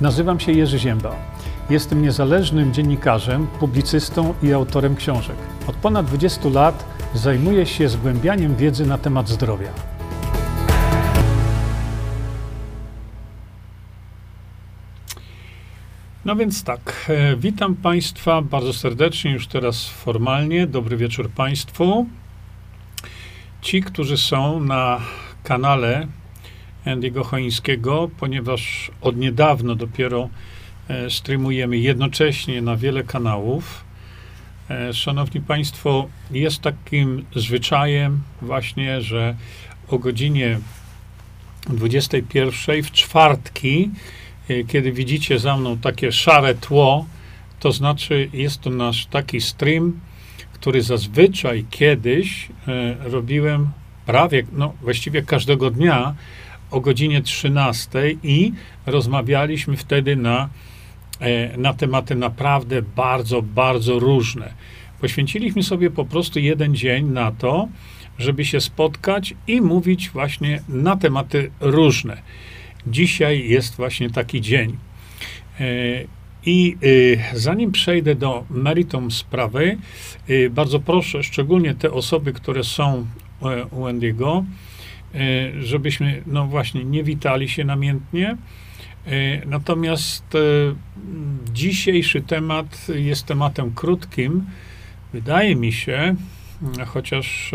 Nazywam się Jerzy Ziemba. Jestem niezależnym dziennikarzem, publicystą i autorem książek. Od ponad 20 lat zajmuję się zgłębianiem wiedzy na temat zdrowia. No więc tak, e, witam Państwa bardzo serdecznie, już teraz formalnie. Dobry wieczór Państwu. Ci, którzy są na kanale Andy'ego Choińskiego, ponieważ od niedawno dopiero e, streamujemy jednocześnie na wiele kanałów. E, Szanowni Państwo, jest takim zwyczajem właśnie, że o godzinie 21 w czwartki, e, kiedy widzicie za mną takie szare tło, to znaczy jest to nasz taki stream, który zazwyczaj kiedyś robiłem prawie, no właściwie każdego dnia o godzinie 13 i rozmawialiśmy wtedy na, e, na tematy naprawdę bardzo, bardzo różne. Poświęciliśmy sobie po prostu jeden dzień na to, żeby się spotkać i mówić właśnie na tematy różne. Dzisiaj jest właśnie taki dzień. E, I y, zanim przejdę do meritum sprawy, y, bardzo proszę, szczególnie te osoby, które są u Andy'ego, e, żebyśmy, no właśnie, nie witali się namiętnie. E, Natomiast e, dzisiejszy temat jest tematem krótkim. Wydaje mi się, chociaż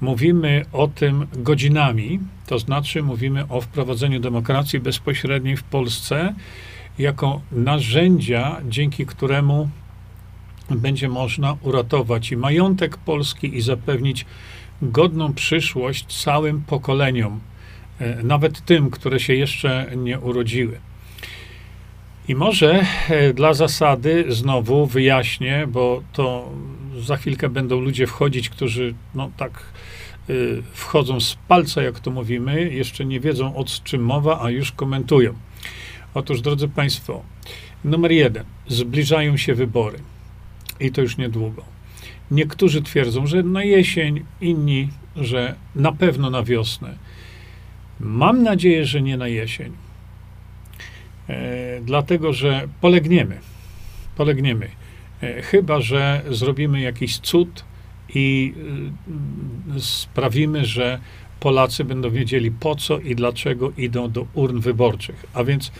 mówimy o tym godzinami, to znaczy mówimy o wprowadzeniu demokracji bezpośredniej w Polsce jako narzędzia, dzięki któremu będzie można uratować i majątek Polski i zapewnić godną przyszłość całym pokoleniom, e, nawet tym, które się jeszcze nie urodziły. I może e, dla zasady znowu wyjaśnię, bo to za chwilkę będą ludzie wchodzić, którzy no tak y, wchodzą z palca, jak to mówimy, jeszcze nie wiedzą o czym mowa, a już komentują. Otóż, drodzy Państwo, numer jeden, zbliżają się wybory i to już niedługo. Niektórzy twierdzą, że na jesień, inni, że na pewno na wiosnę. Mam nadzieję, że nie na jesień. E, dlatego, że polegniemy. Polegniemy. E, chyba, że zrobimy jakiś cud i y, sprawimy, że Polacy będą wiedzieli po co i dlaczego idą do urn wyborczych. A więc,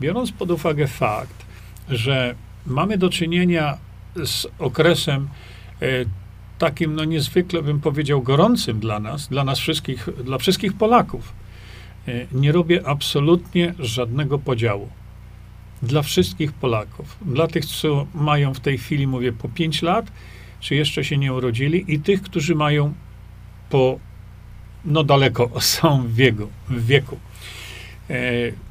biorąc pod uwagę fakt, że mamy do czynienia z okresem e, takim, no niezwykle bym powiedział, gorącym dla nas, dla nas wszystkich, dla wszystkich Polaków, e, nie robię absolutnie żadnego podziału. Dla wszystkich Polaków. Dla tych, co mają w tej chwili, mówię, po 5 lat, czy jeszcze się nie urodzili, i tych, którzy mają po, no daleko są w wieku. W wieku. E,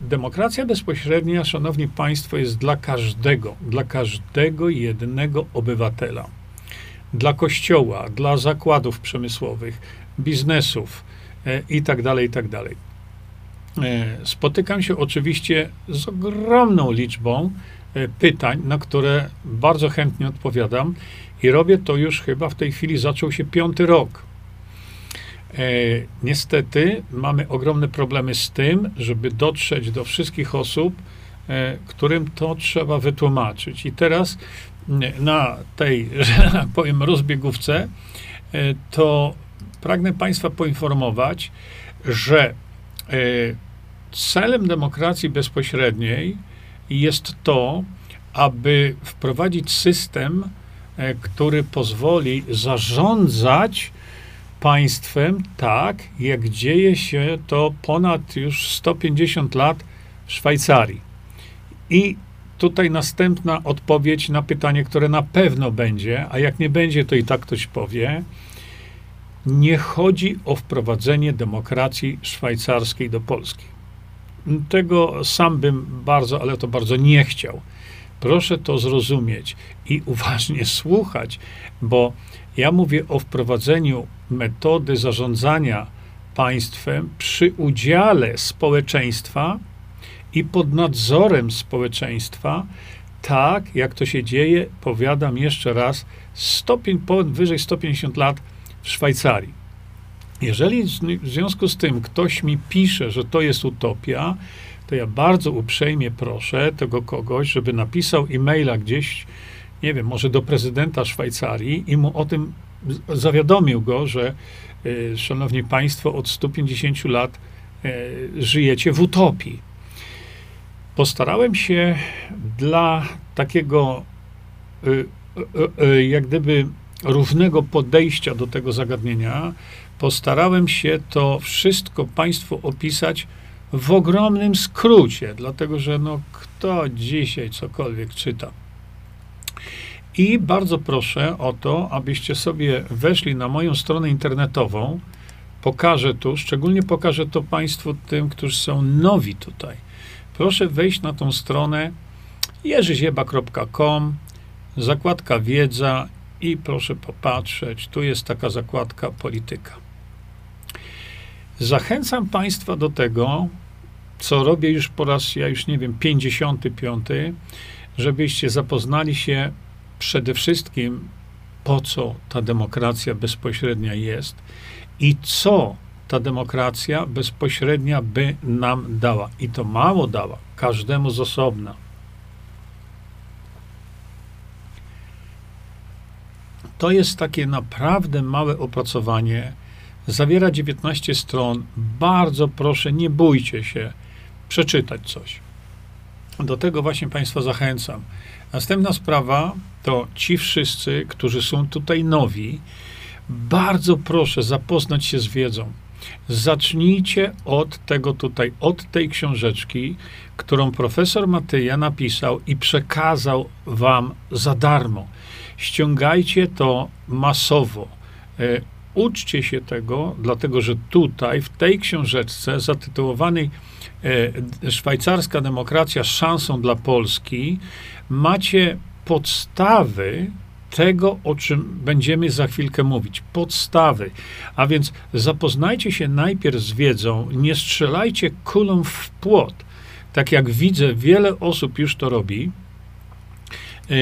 demokracja bezpośrednia, szanowni państwo, jest dla każdego, dla każdego jednego obywatela. Dla kościoła, dla zakładów przemysłowych, biznesów e, i tak dalej, tak dalej. E, Spotykam się oczywiście z ogromną liczbą e, pytań, na które bardzo chętnie odpowiadam i robię to już chyba w tej chwili zaczął się piąty rok. Niestety mamy ogromne problemy z tym, żeby dotrzeć do wszystkich osób, którym to trzeba wytłumaczyć. I teraz na tej, że tak powiem, rozbiegówce, e, to pragnę Państwa poinformować, że e, celem demokracji bezpośredniej jest to, aby wprowadzić system, e, który pozwoli zarządzać państwem tak, jak dzieje się to ponad już 150 lat w Szwajcarii. I tutaj następna odpowiedź na pytanie, które na pewno będzie, a jak nie będzie, to i tak ktoś powie. Nie chodzi o wprowadzenie demokracji szwajcarskiej do Polski. Tego sam bym bardzo, ale to bardzo nie chciał. Proszę to zrozumieć i uważnie słuchać, bo ja mówię o wprowadzeniu metody zarządzania państwem przy udziale społeczeństwa i pod nadzorem społeczeństwa, tak jak to się dzieje, powiadam jeszcze raz, stopień powyżej 150 lat w Szwajcarii. Jeżeli w związku z tym ktoś mi pisze, że to jest utopia, to ja bardzo uprzejmie proszę tego kogoś, żeby napisał e-maila gdzieś, nie wiem, może do prezydenta Szwajcarii i mu o tym zawiadomił go, że y, szanowni państwo, od 150 lat y, żyjecie w utopii. Postarałem się dla takiego y, jak gdyby równego podejścia do tego zagadnienia, postarałem się to wszystko Państwu opisać w ogromnym skrócie, dlatego że no, kto dzisiaj cokolwiek czyta. I bardzo proszę o to, abyście sobie weszli na moją stronę internetową. Pokażę tu, szczególnie pokażę to Państwu tym, którzy są nowi tutaj. Proszę wejść na tą stronę jerzyzieba.com, zakładka wiedza i proszę popatrzeć, tu jest taka zakładka polityka. Zachęcam Państwa do tego, co robię już po raz, ja już nie wiem, 55, żebyście zapoznali się przede wszystkim, po co ta demokracja bezpośrednia jest i co ta demokracja bezpośrednia by nam dała. I to mało dała, każdemu z osobna. To jest takie naprawdę małe opracowanie. Zawiera 19 stron. Bardzo proszę, nie bójcie się przeczytać coś. Do tego właśnie Państwa zachęcam. Następna sprawa to ci wszyscy, którzy są tutaj nowi, bardzo proszę zapoznać się z wiedzą. Zacznijcie od tego tutaj, od tej książeczki, którą profesor Matyja napisał i przekazał wam za darmo. Ściągajcie to masowo. E, uczcie się tego, dlatego że tutaj, w tej książeczce zatytułowanej e, Szwajcarska demokracja szansą dla Polski, macie podstawy tego, o czym będziemy za chwilkę mówić. Podstawy. A więc zapoznajcie się najpierw z wiedzą, nie strzelajcie kulą w płot. Tak jak widzę, wiele osób już to robi. E,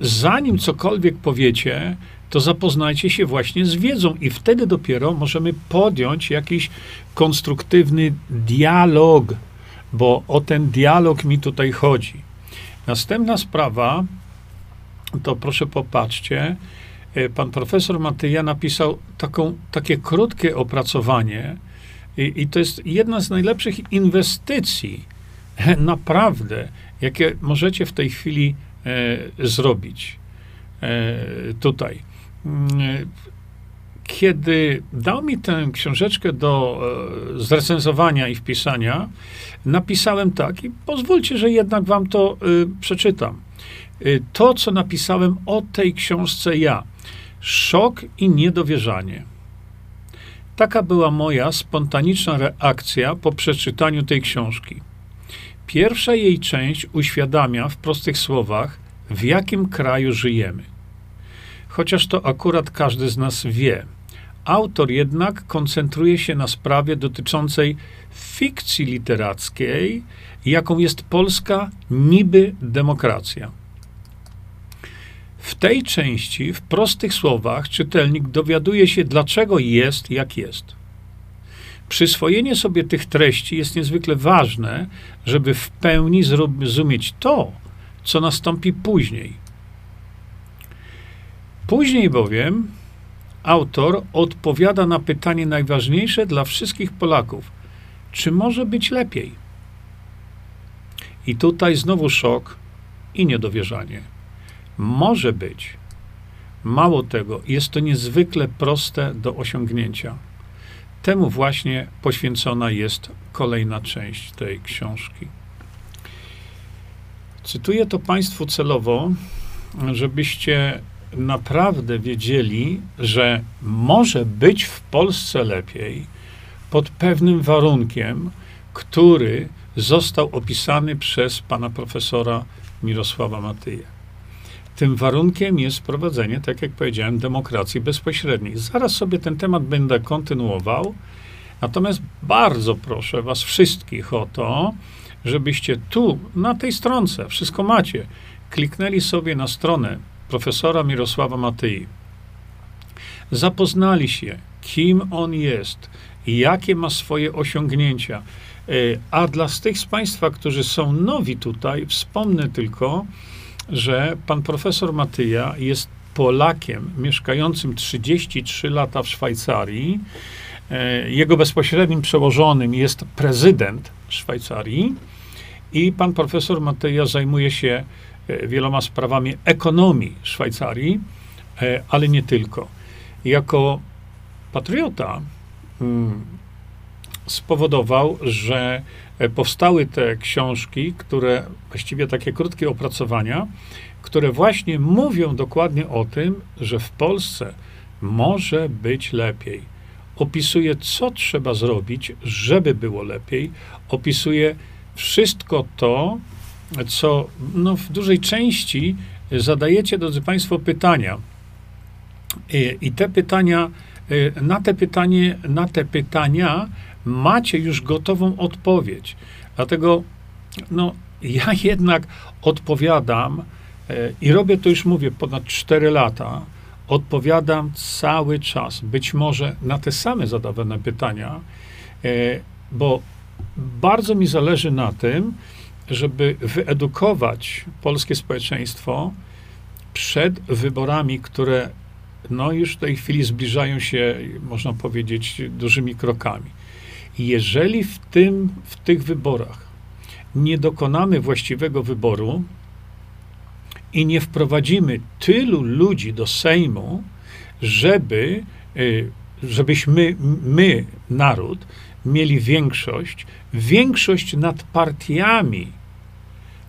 zanim cokolwiek powiecie, to zapoznajcie się właśnie z wiedzą i wtedy dopiero możemy podjąć jakiś konstruktywny dialog, bo o ten dialog mi tutaj chodzi. Następna sprawa, to proszę popatrzcie, e, pan profesor Matyja napisał taką, takie krótkie opracowanie i, i to jest jedna z najlepszych inwestycji, naprawdę, jakie możecie w tej chwili e, zrobić e, tutaj. Mm, kiedy dał mi tę książeczkę do e, zrecenzowania i wpisania, napisałem tak i pozwólcie, że jednak wam to przeczytam. Y, to, co napisałem o tej książce ja. Szok i niedowierzanie. Taka była moja spontaniczna reakcja po przeczytaniu tej książki. Pierwsza jej część uświadamia w prostych słowach, w jakim kraju żyjemy. Chociaż to akurat każdy z nas wie. Autor jednak koncentruje się na sprawie dotyczącej fikcji literackiej, jaką jest polska niby demokracja. W tej części, w prostych słowach, czytelnik dowiaduje się, dlaczego jest, jak jest. Przyswojenie sobie tych treści jest niezwykle ważne, żeby w pełni zrozumieć to, co nastąpi później. Później bowiem autor odpowiada na pytanie najważniejsze dla wszystkich Polaków: czy może być lepiej? I tutaj znowu szok i niedowierzanie. Może być. Mało tego, jest to niezwykle proste do osiągnięcia. Temu właśnie poświęcona jest kolejna część tej książki. Cytuję to Państwu celowo, żebyście naprawdę wiedzieli, że może być w Polsce lepiej pod pewnym warunkiem, który został opisany przez pana profesora Mirosława Matyję. Tym warunkiem jest wprowadzenie, tak jak powiedziałem, demokracji bezpośredniej. Zaraz sobie ten temat będę kontynuował. Natomiast bardzo proszę Was wszystkich o to, żebyście tu, na tej stronce, wszystko macie, kliknęli sobie na stronę profesora Mirosława Matyi. Zapoznali się, kim on jest, jakie ma swoje osiągnięcia. E, a dla z tych z Państwa, którzy są nowi tutaj, wspomnę tylko, że pan profesor Matyja jest Polakiem mieszkającym 33 lata w Szwajcarii. E, jego bezpośrednim przełożonym jest prezydent Szwajcarii i pan profesor Matyja zajmuje się e, wieloma sprawami ekonomii Szwajcarii, ale nie tylko. Jako patriota mm, spowodował, że e, powstały te książki, które właściwie takie krótkie opracowania, które właśnie mówią dokładnie o tym, że w Polsce może być lepiej. Opisuje, co trzeba zrobić, żeby było lepiej. Opisuje wszystko to, co no, w dużej części zadajecie, drodzy Państwo, pytania. I, i te pytania, e, na te pytanie, na te pytania macie już gotową odpowiedź. Dlatego no, ja jednak odpowiadam e, i robię to już, mówię, ponad 4 lata. Odpowiadam cały czas, być może na te same zadawane pytania, e, bo bardzo mi zależy na tym, żeby wyedukować polskie społeczeństwo przed wyborami, które no już w tej chwili zbliżają się, można powiedzieć, dużymi krokami. Jeżeli w, tym, w tych wyborach nie dokonamy właściwego wyboru i nie wprowadzimy tylu ludzi do Sejmu, żeby, y, żebyśmy, my, naród, mieli większość, większość nad partiami,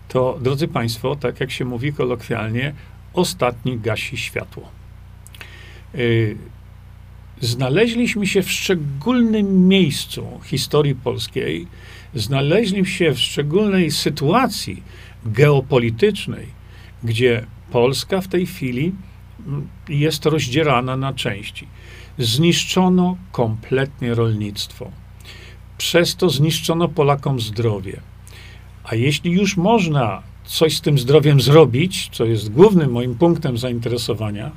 to, drodzy Państwo, tak jak się mówi kolokwialnie, ostatni gasi światło. Znaleźliśmy się w szczególnym miejscu historii polskiej, znaleźliśmy się w szczególnej sytuacji geopolitycznej, gdzie Polska w tej chwili mm, jest rozdzierana na części. Zniszczono kompletnie rolnictwo. Przez to zniszczono Polakom zdrowie. A jeśli już można coś z tym zdrowiem zrobić, co jest głównym moim punktem zainteresowania,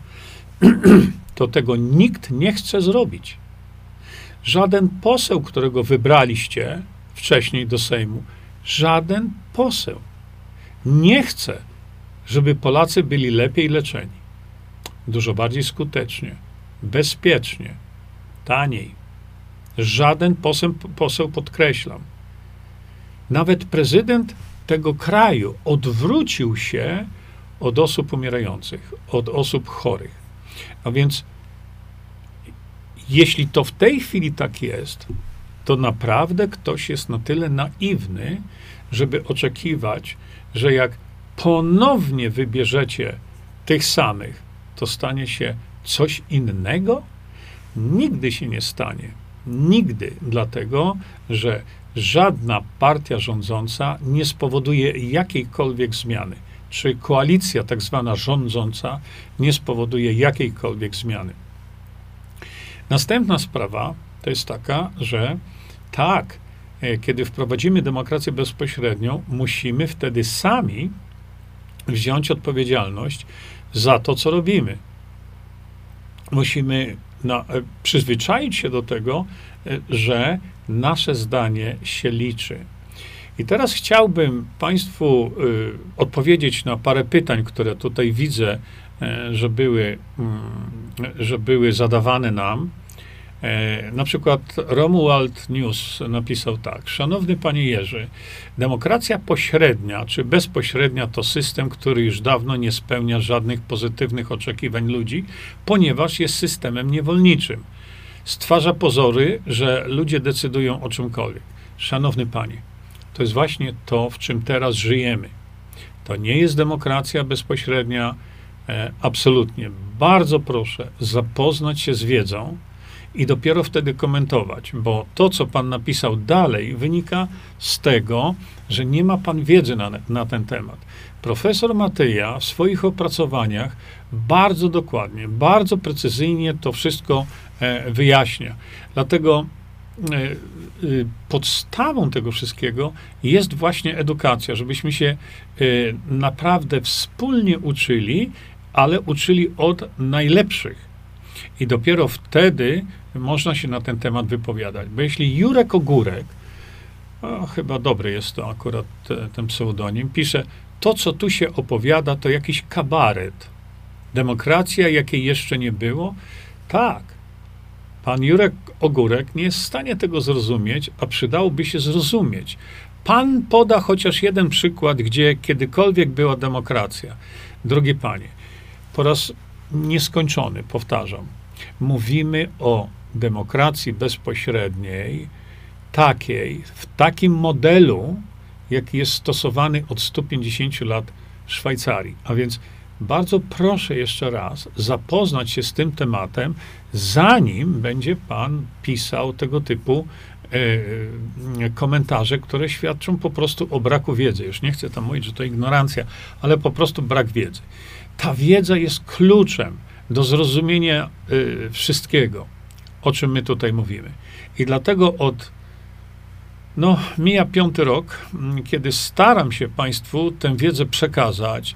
to tego nikt nie chce zrobić. Żaden poseł, którego wybraliście wcześniej do Sejmu, żaden poseł nie chce, żeby Polacy byli lepiej leczeni, dużo bardziej skutecznie, bezpiecznie, taniej. Żaden poseł, poseł podkreślam. Nawet prezydent tego kraju odwrócił się od osób umierających, od osób chorych. A więc, jeśli to w tej chwili tak jest, to naprawdę ktoś jest na tyle naiwny, żeby oczekiwać, że jak ponownie wybierzecie tych samych, to stanie się coś innego? Nigdy się nie stanie. Nigdy, dlatego że żadna partia rządząca nie spowoduje jakiejkolwiek zmiany czy koalicja tak zwana rządząca nie spowoduje jakiejkolwiek zmiany. Następna sprawa to jest taka, że tak, e, kiedy wprowadzimy demokrację bezpośrednią, musimy wtedy sami wziąć odpowiedzialność za to, co robimy. Musimy na, e, przyzwyczaić się do tego, e, że nasze zdanie się liczy. I teraz chciałbym Państwu y, odpowiedzieć na parę pytań, które tutaj widzę, y, że, były, y, że były zadawane nam. E, na przykład Romuald News napisał tak. Szanowny panie Jerzy, demokracja pośrednia czy bezpośrednia to system, który już dawno nie spełnia żadnych pozytywnych oczekiwań ludzi, ponieważ jest systemem niewolniczym. Stwarza pozory, że ludzie decydują o czymkolwiek. Szanowny panie, to jest właśnie to, w czym teraz żyjemy. To nie jest demokracja bezpośrednia, e, absolutnie. Bardzo proszę zapoznać się z wiedzą i dopiero wtedy komentować, bo to, co pan napisał dalej, wynika z tego, że nie ma pan wiedzy na, na ten temat. Profesor Matyja w swoich opracowaniach bardzo dokładnie, bardzo precyzyjnie to wszystko e, wyjaśnia. Dlatego podstawą tego wszystkiego jest właśnie edukacja, żebyśmy się e, naprawdę wspólnie uczyli, ale uczyli od najlepszych. I dopiero wtedy można się na ten temat wypowiadać. Bo jeśli Jurek Ogórek, o, chyba dobry jest to akurat te, ten pseudonim, pisze, to co tu się opowiada, to jakiś kabaret. Demokracja, jakiej jeszcze nie było? Tak. Pan Jurek Ogórek nie jest w stanie tego zrozumieć, a przydałoby się zrozumieć. Pan poda chociaż jeden przykład, gdzie kiedykolwiek była demokracja. Drogie panie, po raz nieskończony, powtarzam, mówimy o demokracji bezpośredniej, takiej, w takim modelu, jaki jest stosowany od 150 lat w Szwajcarii. A więc bardzo proszę jeszcze raz zapoznać się z tym tematem, zanim będzie pan pisał tego typu e, komentarze, które świadczą po prostu o braku wiedzy. Już nie chcę tam mówić, że to ignorancja, ale po prostu brak wiedzy. Ta wiedza jest kluczem do zrozumienia y, wszystkiego, o czym my tutaj mówimy. I dlatego od no, mija piąty rok, mm, kiedy staram się Państwu tę wiedzę przekazać,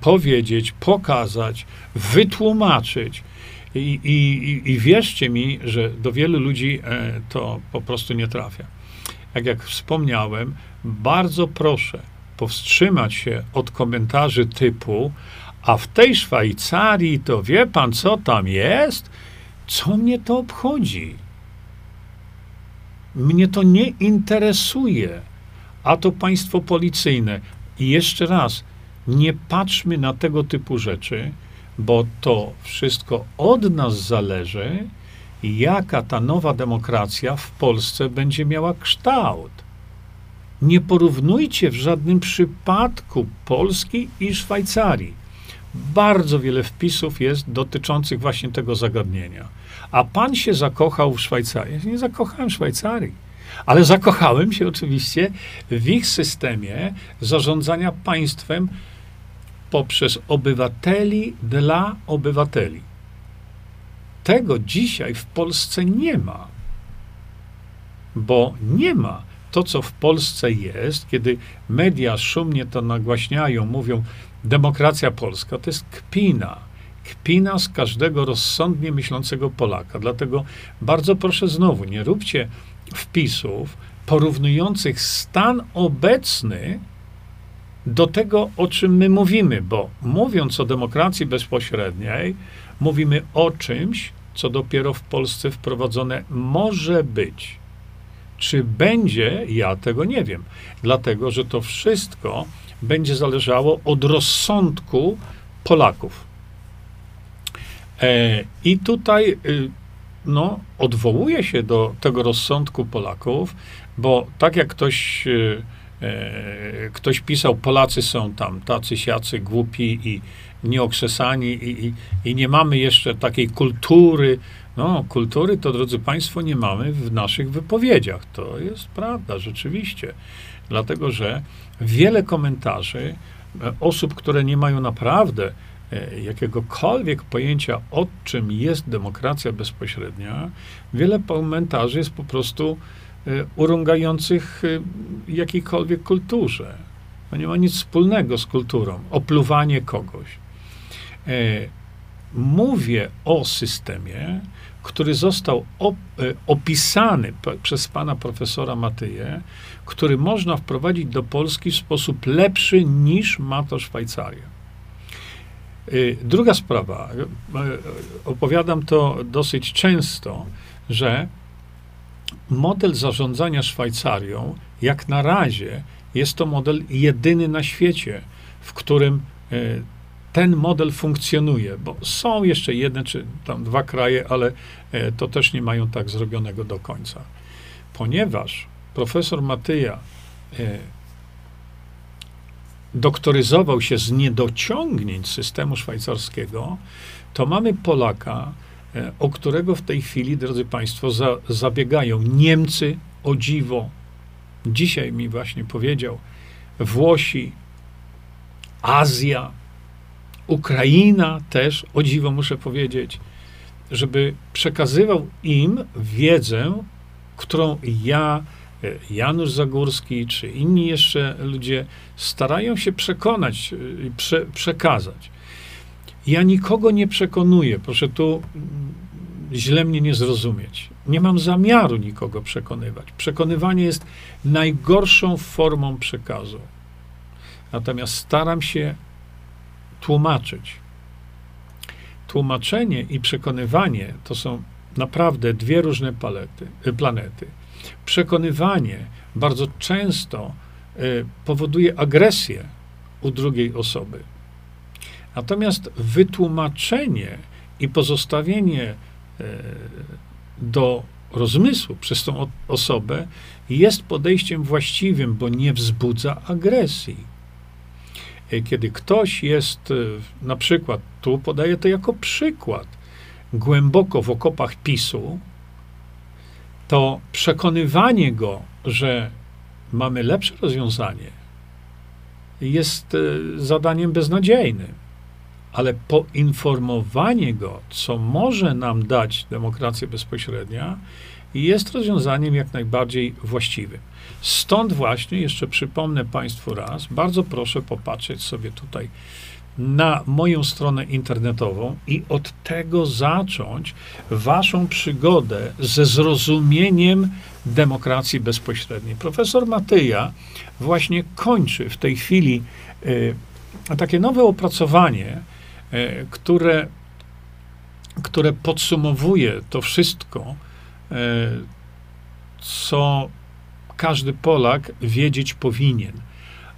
powiedzieć, pokazać, wytłumaczyć. I, i, I wierzcie mi, że do wielu ludzi e, to po prostu nie trafia. Jak, jak wspomniałem, bardzo proszę powstrzymać się od komentarzy typu, a w tej Szwajcarii to wie pan, co tam jest? Co mnie to obchodzi? Mnie to nie interesuje. A to państwo policyjne. I jeszcze raz, nie patrzmy na tego typu rzeczy, bo to wszystko od nas zależy, jaka ta nowa demokracja w Polsce będzie miała kształt. Nie porównujcie w żadnym przypadku Polski i Szwajcarii. Bardzo wiele wpisów jest dotyczących właśnie tego zagadnienia. A pan się zakochał w Szwajcarii. Ja nie zakochałem w Szwajcarii, ale zakochałem się oczywiście w ich systemie zarządzania państwem poprzez obywateli dla obywateli. Tego dzisiaj w Polsce nie ma. Bo nie ma to, co w Polsce jest, kiedy media szumnie to nagłaśniają, mówią, demokracja polska to jest kpina. Kpina z każdego rozsądnie myślącego Polaka. Dlatego bardzo proszę znowu, nie róbcie wpisów porównujących stan obecny do tego, o czym my mówimy, bo mówiąc o demokracji bezpośredniej, mówimy o czymś, co dopiero w Polsce wprowadzone może być. Czy będzie, ja tego nie wiem, dlatego że to wszystko będzie zależało od rozsądku Polaków. E, I tutaj y, no, odwołuje się do tego rozsądku Polaków, bo tak jak ktoś, y, ktoś pisał, Polacy są tam tacy, siacy, głupi i nieokrzesani i, i, i nie mamy jeszcze takiej kultury. No, kultury to, drodzy Państwo, nie mamy w naszych wypowiedziach. To jest prawda, rzeczywiście. Dlatego, że wiele komentarzy e, osób, które nie mają naprawdę e, jakiegokolwiek pojęcia, o czym jest demokracja bezpośrednia, wiele komentarzy jest po prostu e, urągających jakiejkolwiek kulturze. To nie ma nic wspólnego z kulturą. Opluwanie kogoś. Mówię o systemie, który został e, opisany przez pana profesora Matyję, który można wprowadzić do Polski w sposób lepszy niż ma to Szwajcaria. E, druga sprawa, e, opowiadam to dosyć często, że model zarządzania Szwajcarią, jak na razie, jest to model jedyny na świecie, w którym ten model funkcjonuje, bo są jeszcze jedne czy tam dwa kraje, ale e, to też nie mają tak zrobionego do końca. Ponieważ profesor Matyja e, doktoryzował się z niedociągnięć systemu szwajcarskiego, to mamy Polaka, e, o którego w tej chwili, drodzy Państwo, za, zabiegają Niemcy o dziwo. Dzisiaj mi właśnie powiedział Włosi, Azja, Ukraina też, o dziwo muszę powiedzieć, żeby przekazywał im wiedzę, którą ja, e, Janusz Zagórski, czy inni jeszcze ludzie starają się przekonać e, i prze, przekazać. Ja nikogo nie przekonuję. Proszę tu źle mnie nie zrozumieć. Nie mam zamiaru nikogo przekonywać. Przekonywanie jest najgorszą formą przekazu. Natomiast staram się tłumaczyć. Tłumaczenie i przekonywanie to są naprawdę dwie różne palety, y, planety. Przekonywanie bardzo często y, powoduje agresję u drugiej osoby. Natomiast wytłumaczenie i pozostawienie e, do rozmysłu przez tą osobę jest podejściem właściwym, bo nie wzbudza agresji. E, kiedy ktoś jest, e, na przykład, tu podaję to jako przykład, głęboko w okopach PiSu, to przekonywanie go, że mamy lepsze rozwiązanie, jest zadaniem beznadziejnym ale poinformowanie go, co może nam dać demokracja bezpośrednia, jest rozwiązaniem jak najbardziej właściwym. Stąd właśnie, jeszcze przypomnę Państwu raz, bardzo proszę popatrzeć sobie tutaj na moją stronę internetową i od tego zacząć Waszą przygodę ze zrozumieniem demokracji bezpośredniej. Profesor Matyja właśnie kończy w tej chwili y, takie nowe opracowanie, które, które podsumowuje to wszystko, e, co każdy Polak wiedzieć powinien.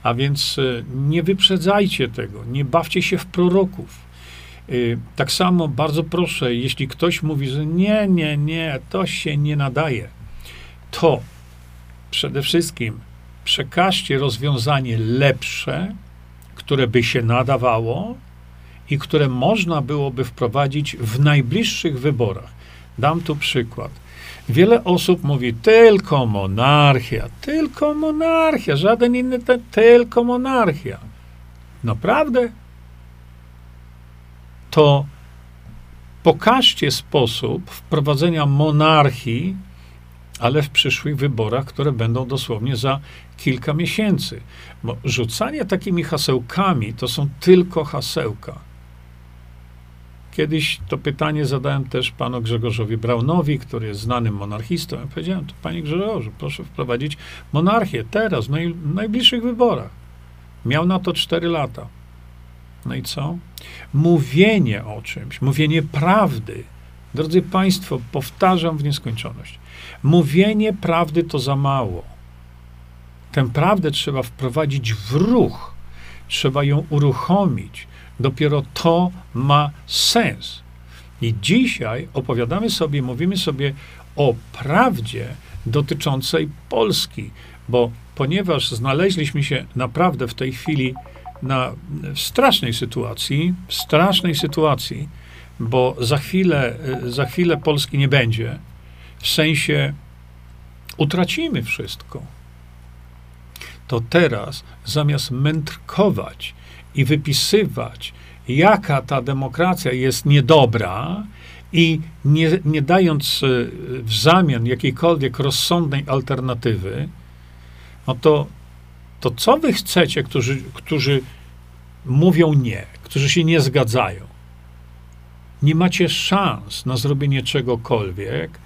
A więc e, nie wyprzedzajcie tego, nie bawcie się w proroków. Tak samo bardzo proszę, jeśli ktoś mówi, że nie, nie, nie, to się nie nadaje, to przede wszystkim przekażcie rozwiązanie lepsze, które by się nadawało, i które można byłoby wprowadzić w najbliższych wyborach. Dam tu przykład. Wiele osób mówi tylko monarchia, tylko monarchia, żaden inny, te, tylko monarchia. Naprawdę? To pokażcie sposób wprowadzenia monarchii, ale w przyszłych wyborach, które będą dosłownie za kilka miesięcy. Bo rzucanie takimi hasełkami to są tylko hasełka. Kiedyś to pytanie zadałem też panu Grzegorzowi Braunowi, który jest znanym monarchistą. Ja powiedziałem, to panie Grzegorzu, proszę wprowadzić monarchię teraz, w najbliższych wyborach. Miał na to cztery lata. No i co? Mówienie o czymś, mówienie prawdy. Drodzy Państwo, powtarzam w nieskończoność. Mówienie prawdy to za mało. Tę prawdę trzeba wprowadzić w ruch. Trzeba ją uruchomić. Dopiero to ma sens. I dzisiaj opowiadamy sobie, mówimy sobie o prawdzie dotyczącej Polski, bo ponieważ znaleźliśmy się naprawdę w tej chwili na, w strasznej sytuacji, w strasznej sytuacji, bo za chwilę, za chwilę Polski nie będzie, w sensie utracimy wszystko. To teraz zamiast mędrkować i wypisywać, jaka ta demokracja jest niedobra, i nie, nie dając e, w zamian jakiejkolwiek rozsądnej alternatywy, no to, to co wy chcecie, którzy, którzy mówią nie, którzy się nie zgadzają? Nie macie szans na zrobienie czegokolwiek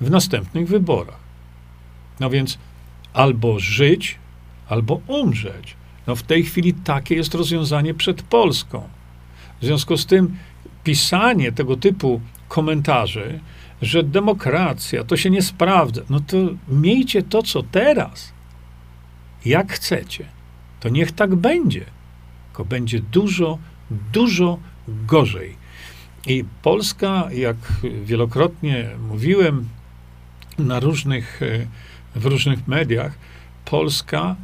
w następnych wyborach. No więc albo żyć, albo umrzeć. No w tej chwili takie jest rozwiązanie przed Polską. W związku z tym pisanie tego typu komentarzy, że demokracja to się nie sprawdza, no to miejcie to, co teraz. Jak chcecie, to niech tak będzie. Tylko będzie dużo, dużo gorzej. I Polska, jak wielokrotnie mówiłem na różnych, w różnych mediach, Polska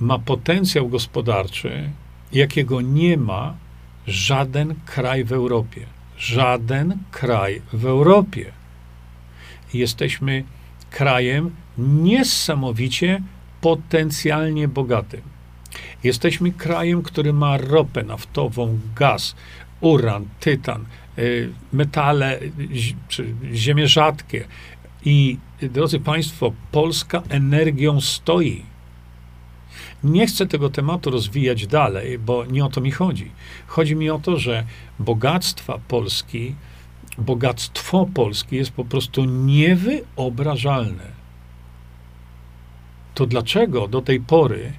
ma potencjał gospodarczy, jakiego nie ma żaden kraj w Europie. Żaden kraj w Europie. Jesteśmy krajem niesamowicie potencjalnie bogatym. Jesteśmy krajem, który ma ropę naftową, gaz, uran, tytan, y, metale, ziemie rzadkie. I drodzy Państwo, Polska energią stoi. Nie chcę tego tematu rozwijać dalej, bo nie o to mi chodzi. Chodzi mi o to, że bogactwa Polski bogactwo Polski jest po prostu niewyobrażalne. To dlaczego do tej pory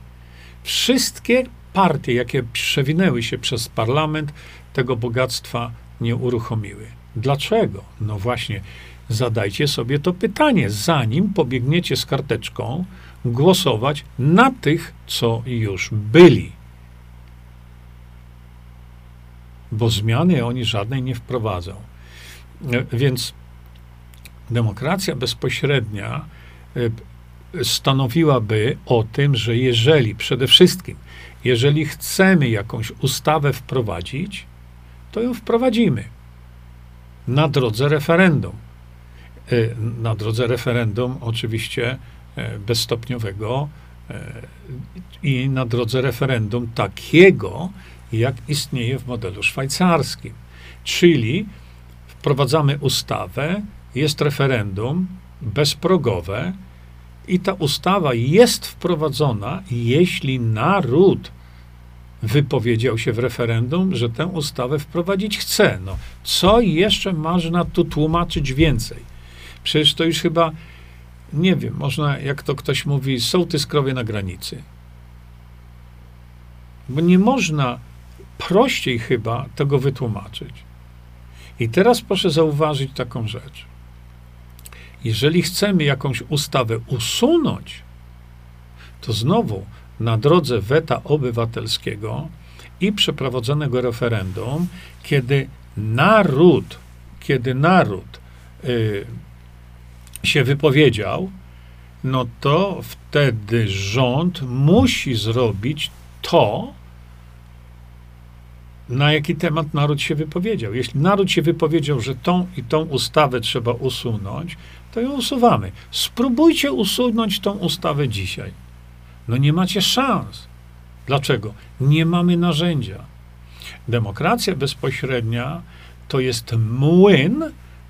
wszystkie partie, jakie przewinęły się przez parlament, tego bogactwa nie uruchomiły? Dlaczego? No właśnie, zadajcie sobie to pytanie, zanim pobiegniecie z karteczką głosować na tych, co już byli. Bo zmiany oni żadnej nie wprowadzą. E, więc demokracja bezpośrednia e, stanowiłaby o tym, że jeżeli przede wszystkim, jeżeli chcemy jakąś ustawę wprowadzić, to ją wprowadzimy na drodze referendum. E, na drodze referendum, oczywiście bezstopniowego i na drodze referendum takiego, jak istnieje w modelu szwajcarskim. Czyli wprowadzamy ustawę, jest referendum bezprogowe i ta ustawa jest wprowadzona, jeśli naród wypowiedział się w referendum, że tę ustawę wprowadzić chce. No, co jeszcze można tu tłumaczyć więcej? Przecież to już chyba, nie wiem, można, jak to ktoś mówi, sołtys krowie na granicy. Bo nie można prościej chyba tego wytłumaczyć. I teraz proszę zauważyć taką rzecz. Jeżeli chcemy jakąś ustawę usunąć, to znowu na drodze weta obywatelskiego i przeprowadzonego referendum, kiedy naród, kiedy naród y, się wypowiedział, no to wtedy rząd musi zrobić to, na jaki temat naród się wypowiedział. Jeśli naród się wypowiedział, że tą i tą ustawę trzeba usunąć, to ją usuwamy. Spróbujcie usunąć tą ustawę dzisiaj. No nie macie szans. Dlaczego? Nie mamy narzędzia. Demokracja bezpośrednia to jest młyn,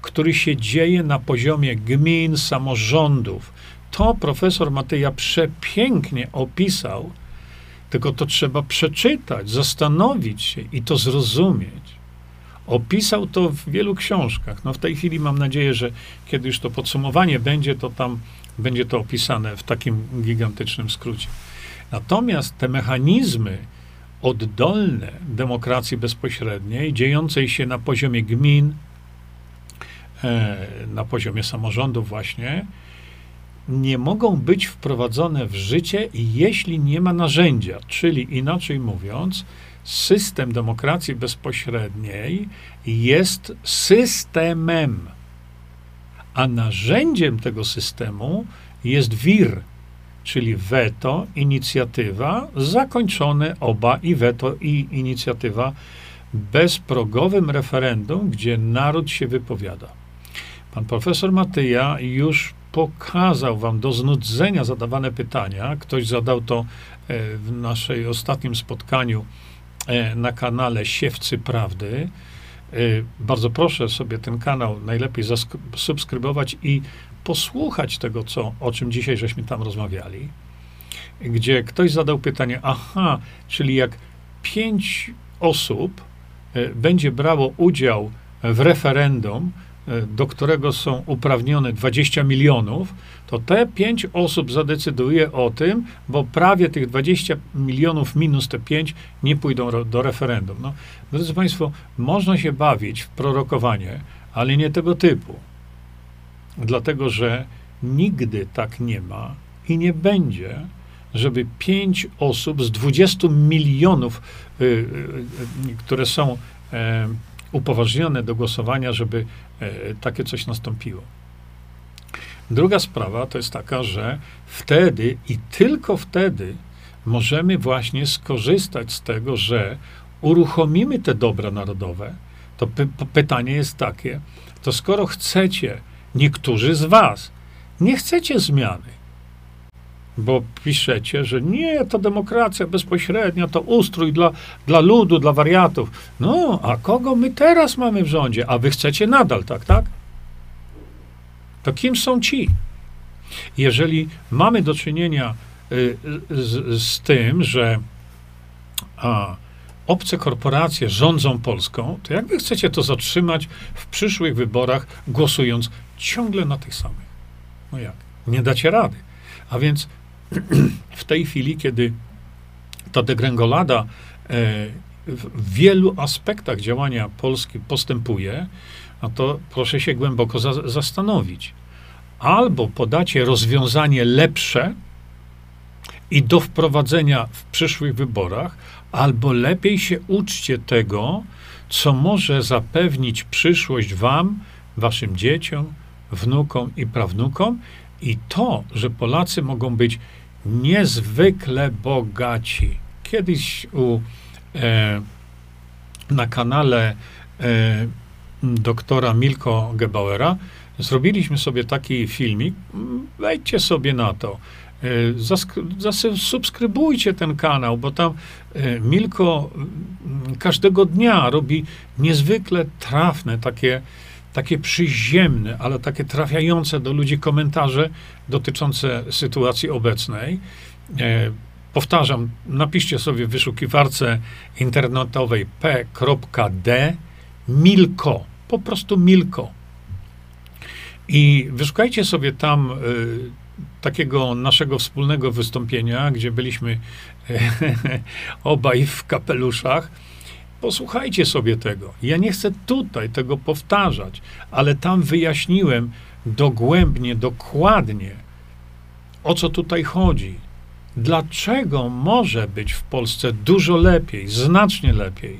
który się dzieje na poziomie gmin, samorządów. To profesor Mateja przepięknie opisał tylko to trzeba przeczytać, zastanowić się i to zrozumieć. Opisał to w wielu książkach. No w tej chwili mam nadzieję, że kiedy już to podsumowanie będzie, to tam będzie to opisane w takim gigantycznym skrócie. Natomiast te mechanizmy oddolne demokracji bezpośredniej, dziejącej się na poziomie gmin, na poziomie samorządów właśnie, nie mogą być wprowadzone w życie, jeśli nie ma narzędzia. Czyli inaczej mówiąc, system demokracji bezpośredniej jest systemem, a narzędziem tego systemu jest WIR, czyli weto, inicjatywa, zakończone oba i weto, i inicjatywa bezprogowym referendum, gdzie naród się wypowiada. Pan profesor Matyja już pokazał wam do znudzenia zadawane pytania. Ktoś zadał to e, w naszej ostatnim spotkaniu e, na kanale Siewcy Prawdy. E, bardzo proszę sobie ten kanał najlepiej subskrybować i posłuchać tego, co, o czym dzisiaj żeśmy tam rozmawiali. Gdzie ktoś zadał pytanie, aha, czyli jak pięć osób będzie brało udział w referendum, do którego są uprawnione 20 milionów, to te 5 osób zadecyduje o tym, bo prawie tych 20 milionów minus te 5 nie pójdą do referendum. No, drodzy Państwo, można się bawić w prorokowanie, ale nie tego typu. Dlatego, że nigdy tak nie ma i nie będzie, żeby 5 osób z 20 milionów, y, y, y, które są upoważnione do głosowania, żeby e, takie coś nastąpiło. Druga sprawa to jest taka, że wtedy i tylko wtedy możemy właśnie skorzystać z tego, że uruchomimy te dobra narodowe. To py pytanie jest takie, to skoro chcecie, niektórzy z was, nie chcecie zmiany, bo piszecie, że nie, to demokracja bezpośrednia, to ustrój dla, dla ludu, dla wariatów. No, a kogo my teraz mamy w rządzie? A wy chcecie nadal, tak, tak? To kim są ci? Jeżeli mamy do czynienia y, z, z tym, że a, obce korporacje rządzą Polską, to jak wy chcecie to zatrzymać w przyszłych wyborach, głosując ciągle na tych samych? No jak? Nie dacie rady. A więc w tej chwili, kiedy ta degrengolada e, w wielu aspektach działania Polski postępuje, no to proszę się głęboko za, zastanowić. Albo podacie rozwiązanie lepsze i do wprowadzenia w przyszłych wyborach, albo lepiej się uczcie tego, co może zapewnić przyszłość wam, waszym dzieciom, wnukom i prawnukom, i to, że Polacy mogą być niezwykle bogaci. Kiedyś u, e, na kanale e, doktora Milko Gebauera zrobiliśmy sobie taki filmik. Wejdźcie sobie na to. E, zasubskrybujcie ten kanał, bo tam e, Milko każdego dnia robi niezwykle trafne, takie, takie przyziemne, ale takie trafiające do ludzi komentarze dotyczące sytuacji obecnej. E, powtarzam, napiszcie sobie w wyszukiwarce internetowej p.d Milko, po prostu Milko. I wyszukajcie sobie tam takiego naszego wspólnego wystąpienia, gdzie byliśmy obaj w kapeluszach. Posłuchajcie sobie tego. Ja nie chcę tutaj tego powtarzać, ale tam wyjaśniłem dogłębnie, dokładnie, o co tutaj chodzi. Dlaczego może być w Polsce dużo lepiej, znacznie lepiej?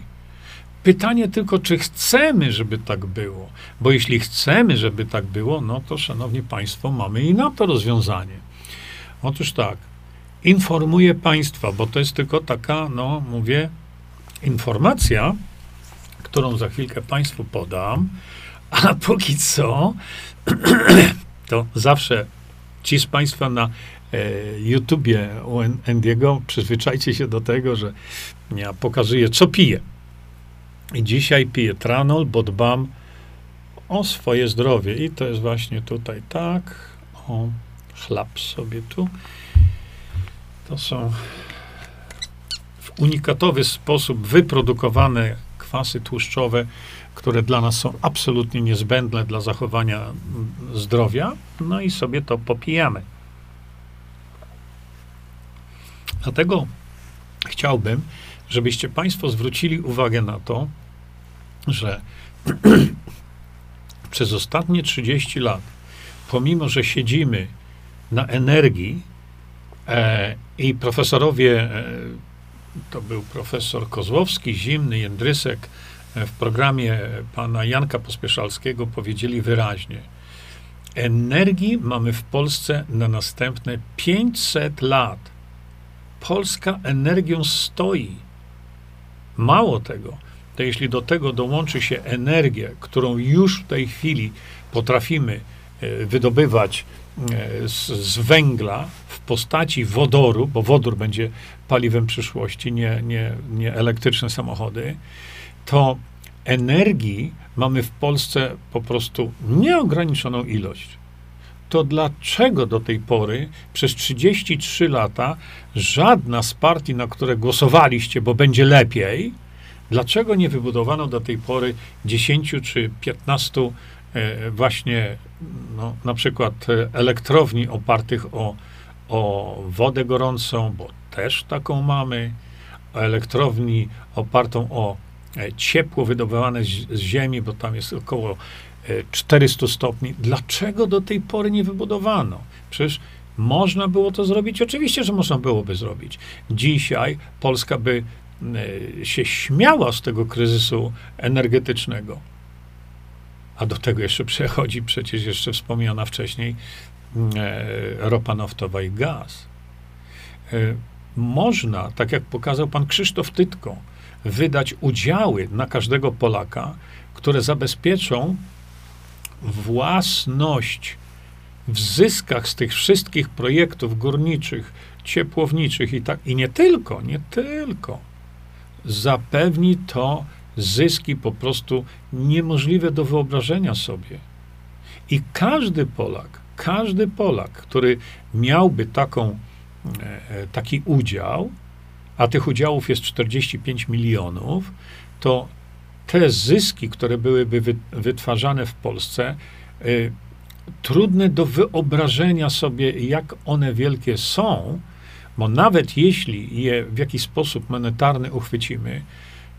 Pytanie tylko, czy chcemy, żeby tak było. Bo jeśli chcemy, żeby tak było, no to, szanowni państwo, mamy i na to rozwiązanie. Otóż tak, informuję państwa, bo to jest tylko taka, no mówię, informacja, którą za chwilkę państwu podam, a póki co, to zawsze ci z państwa na e, YouTubie u Endiego przyzwyczajcie się do tego, że ja pokazuję, co piję. I dzisiaj piję tranol, bo dbam o swoje zdrowie. I to jest właśnie tutaj tak. O, chlap sobie tu. To są unikatowy sposób wyprodukowane kwasy tłuszczowe, które dla nas są absolutnie niezbędne dla zachowania zdrowia. No i sobie to popijamy. Dlatego chciałbym, żebyście Państwo zwrócili uwagę na to, że przez ostatnie 30 lat, pomimo że siedzimy na energii e, i profesorowie, e, to był profesor Kozłowski, Zimny, Jędrysek, w programie pana Janka Pospieszalskiego powiedzieli wyraźnie, energii mamy w Polsce na następne 500 lat. Polska energią stoi. Mało tego, to jeśli do tego dołączy się energię, którą już w tej chwili potrafimy e, wydobywać e, z, z, węgla postaci wodoru, bo wodór będzie paliwem przyszłości, nie, nie, nie elektryczne samochody, to energii mamy w Polsce po prostu nieograniczoną ilość. To dlaczego do tej pory przez 33 lata żadna z partii, na które głosowaliście, bo będzie lepiej, Dlaczego nie wybudowano do tej pory 10 czy 15 e, właśnie no, na przykład e, elektrowni opartych o, o wodę gorącą, bo też taką mamy, elektrowni opartą o e, ciepło wydobywane z, z ziemi, bo tam jest około 400 stopni. Dlaczego do tej pory nie wybudowano? Przecież można było to zrobić. Oczywiście, że można byłoby zrobić. Dzisiaj Polska by E, się śmiała z tego kryzysu energetycznego. A do tego jeszcze przechodzi przecież jeszcze wspomniana wcześniej e, ropa naftowa i gaz. E, można, tak jak pokazał pan Krzysztof Tytko, wydać udziały na każdego Polaka, które zabezpieczą własność w zyskach z tych wszystkich projektów górniczych, ciepłowniczych i tak, i nie tylko, nie tylko zapewni to zyski po prostu niemożliwe do wyobrażenia sobie. I każdy Polak, każdy Polak, który miałby taką, e, taki udział, a tych udziałów jest 45 milionów, to te zyski, które byłyby wytwarzane w Polsce, y, trudne do wyobrażenia sobie, jak one wielkie są, bo nawet jeśli je w jakiś sposób monetarny uchwycimy,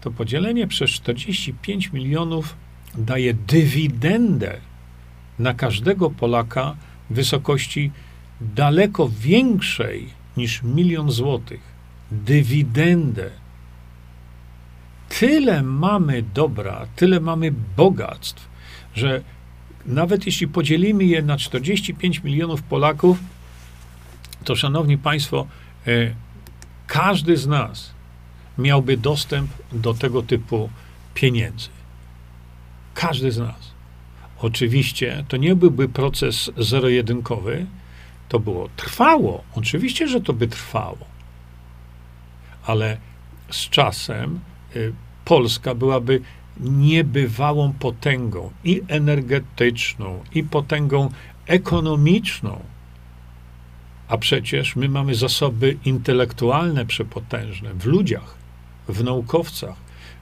to podzielenie przez 45 milionów daje dywidendę na każdego Polaka wysokości daleko większej niż milion złotych. Dywidendę. Tyle mamy dobra, tyle mamy bogactw, że nawet jeśli podzielimy je na 45 milionów Polaków, to szanowni Państwo, e, każdy z nas miałby dostęp do tego typu pieniędzy. Każdy z nas. Oczywiście to nie byłby proces zero-jedynkowy, to było trwało. Oczywiście, że to by trwało. Ale z czasem y, Polska byłaby niebywałą potęgą i energetyczną, i potęgą ekonomiczną. A przecież my mamy zasoby intelektualne przepotężne w ludziach, w naukowcach,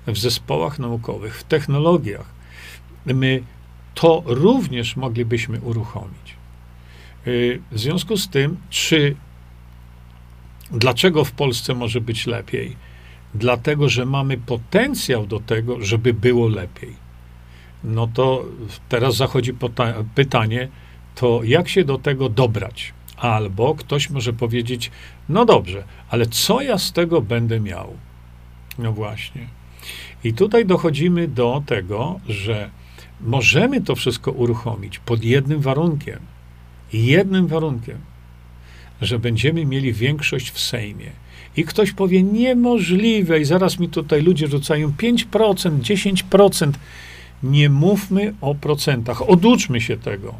w zespołach naukowych, w technologiach. My to również moglibyśmy uruchomić. Y, w związku z tym, czy dlaczego w Polsce może być lepiej? Dlatego, że mamy potencjał do tego, żeby było lepiej. No to teraz zachodzi pytanie, to jak się do tego dobrać? Albo ktoś może powiedzieć, no dobrze, ale co ja z tego będę miał? No właśnie. I tutaj dochodzimy do tego, że możemy to wszystko uruchomić pod jednym warunkiem. Jednym warunkiem, że będziemy mieli większość w Sejmie. I ktoś powie, niemożliwe, i zaraz mi tutaj ludzie rzucają 5%, 10%. Nie mówmy o procentach, oduczmy się tego.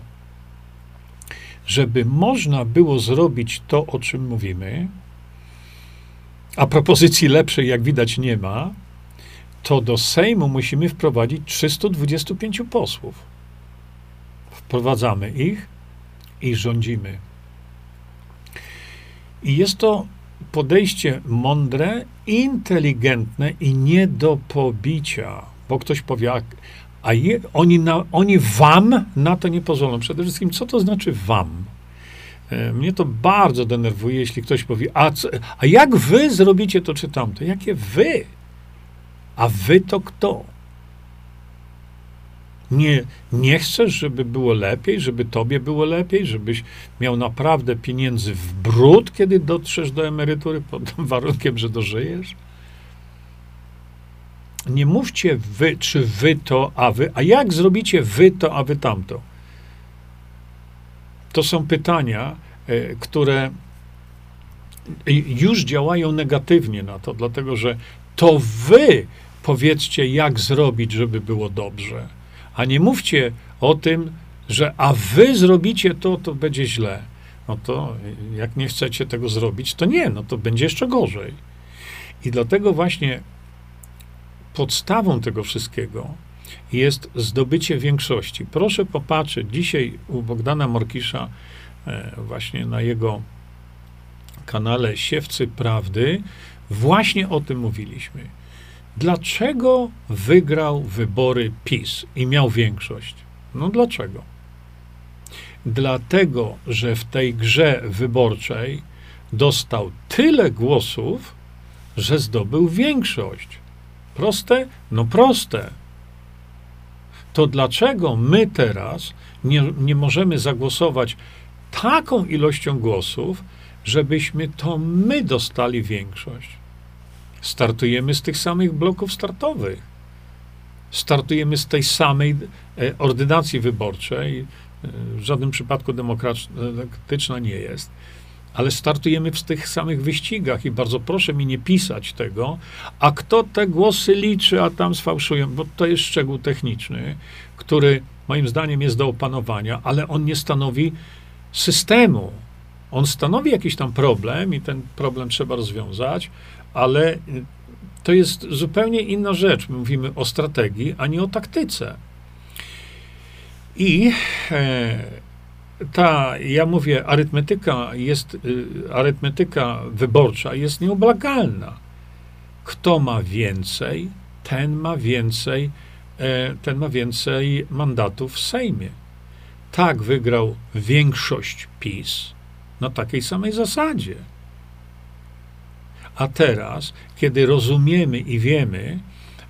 Żeby można było zrobić to, o czym mówimy, a propozycji lepszej, jak widać, nie ma, to do Sejmu musimy wprowadzić 325 posłów. Wprowadzamy ich i rządzimy. I jest to podejście mądre, inteligentne i nie do pobicia, bo ktoś powie, a je, oni, na, oni wam na to nie pozwolą. Przede wszystkim, co to znaczy wam? E, mnie to bardzo denerwuje, jeśli ktoś powie, a, co, a jak wy zrobicie to czy tamto? Jakie wy? A wy to kto? Nie, nie chcesz, żeby było lepiej, żeby tobie było lepiej, żebyś miał naprawdę pieniędzy w brud, kiedy dotrzesz do emerytury, pod warunkiem, że dożyjesz? Nie mówcie wy, czy wy to, a wy, a jak zrobicie wy to, a wy tamto? To są pytania, e, które już działają negatywnie na to, dlatego że to wy powiedzcie, jak zrobić, żeby było dobrze. A nie mówcie o tym, że a wy zrobicie to, to będzie źle. No to jak nie chcecie tego zrobić, to nie, no to będzie jeszcze gorzej. I dlatego właśnie podstawą tego wszystkiego jest zdobycie większości. Proszę popatrzeć, dzisiaj u Bogdana Morkisza, e, właśnie na jego kanale Siewcy Prawdy, właśnie o tym mówiliśmy. Dlaczego wygrał wybory PiS i miał większość? No dlaczego? Dlatego, że w tej grze wyborczej dostał tyle głosów, że zdobył większość. Proste? No proste. To dlaczego my teraz nie, nie możemy zagłosować taką ilością głosów, żebyśmy to my dostali większość? Startujemy z tych samych bloków startowych. Startujemy z tej samej e, ordynacji wyborczej. E, w żadnym przypadku demokratyczna nie jest. Ale startujemy w tych samych wyścigach i bardzo proszę mi nie pisać tego, a kto te głosy liczy, a tam sfałszują, bo to jest szczegół techniczny, który moim zdaniem jest do opanowania, ale on nie stanowi systemu. On stanowi jakiś tam problem i ten problem trzeba rozwiązać, ale to jest zupełnie inna rzecz. Mówimy o strategii, a nie o taktyce. I e, ta, ja mówię, arytmetyka jest, y, arytmetyka wyborcza jest nieoblagalna. kto ma więcej, ten ma więcej, e, ten ma więcej mandatów w Sejmie. Tak wygrał większość PiS na takiej samej zasadzie. A teraz, kiedy rozumiemy i wiemy,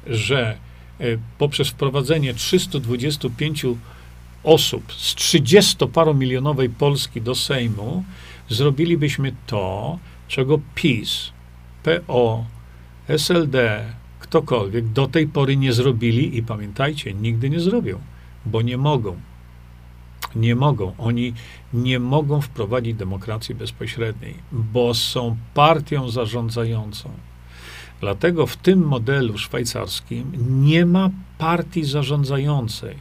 że e, poprzez wprowadzenie 325 osób z 30-paromilionowej Polski do Sejmu, zrobilibyśmy to, czego PiS, PO, SLD, ktokolwiek do tej pory nie zrobili i pamiętajcie, nigdy nie zrobią, bo nie mogą. Nie mogą. Oni nie mogą wprowadzić demokracji bezpośredniej, bo są partią zarządzającą. Dlatego w tym modelu szwajcarskim nie ma partii zarządzającej.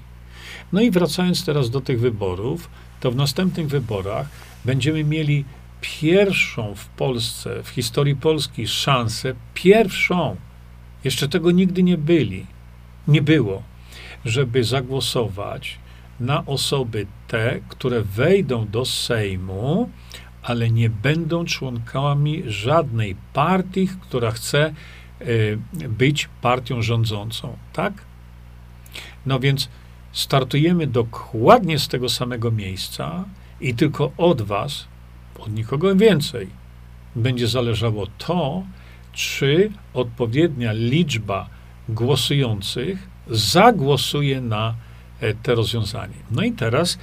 No i wracając teraz do tych wyborów, to w następnych wyborach będziemy mieli pierwszą w Polsce, w historii Polski szansę, pierwszą, jeszcze tego nigdy nie byli, nie było, żeby zagłosować na osoby te, które wejdą do Sejmu, ale nie będą członkami żadnej partii, która chce y, być partią rządzącą. Tak? No więc startujemy dokładnie z tego samego miejsca i tylko od Was, od nikogo więcej, będzie zależało to, czy odpowiednia liczba głosujących zagłosuje na e, te rozwiązanie. No i teraz,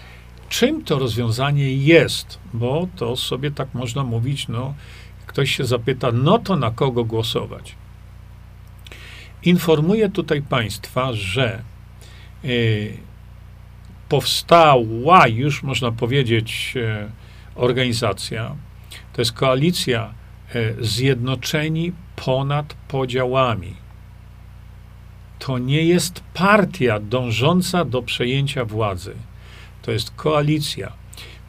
czym to rozwiązanie jest? Bo to sobie tak można mówić, no, ktoś się zapyta, no to na kogo głosować? Informuję tutaj Państwa, że y, powstała już, można powiedzieć, y, organizacja, to jest koalicja Zjednoczeni ponad podziałami. To nie jest partia dążąca do przejęcia władzy. To jest koalicja.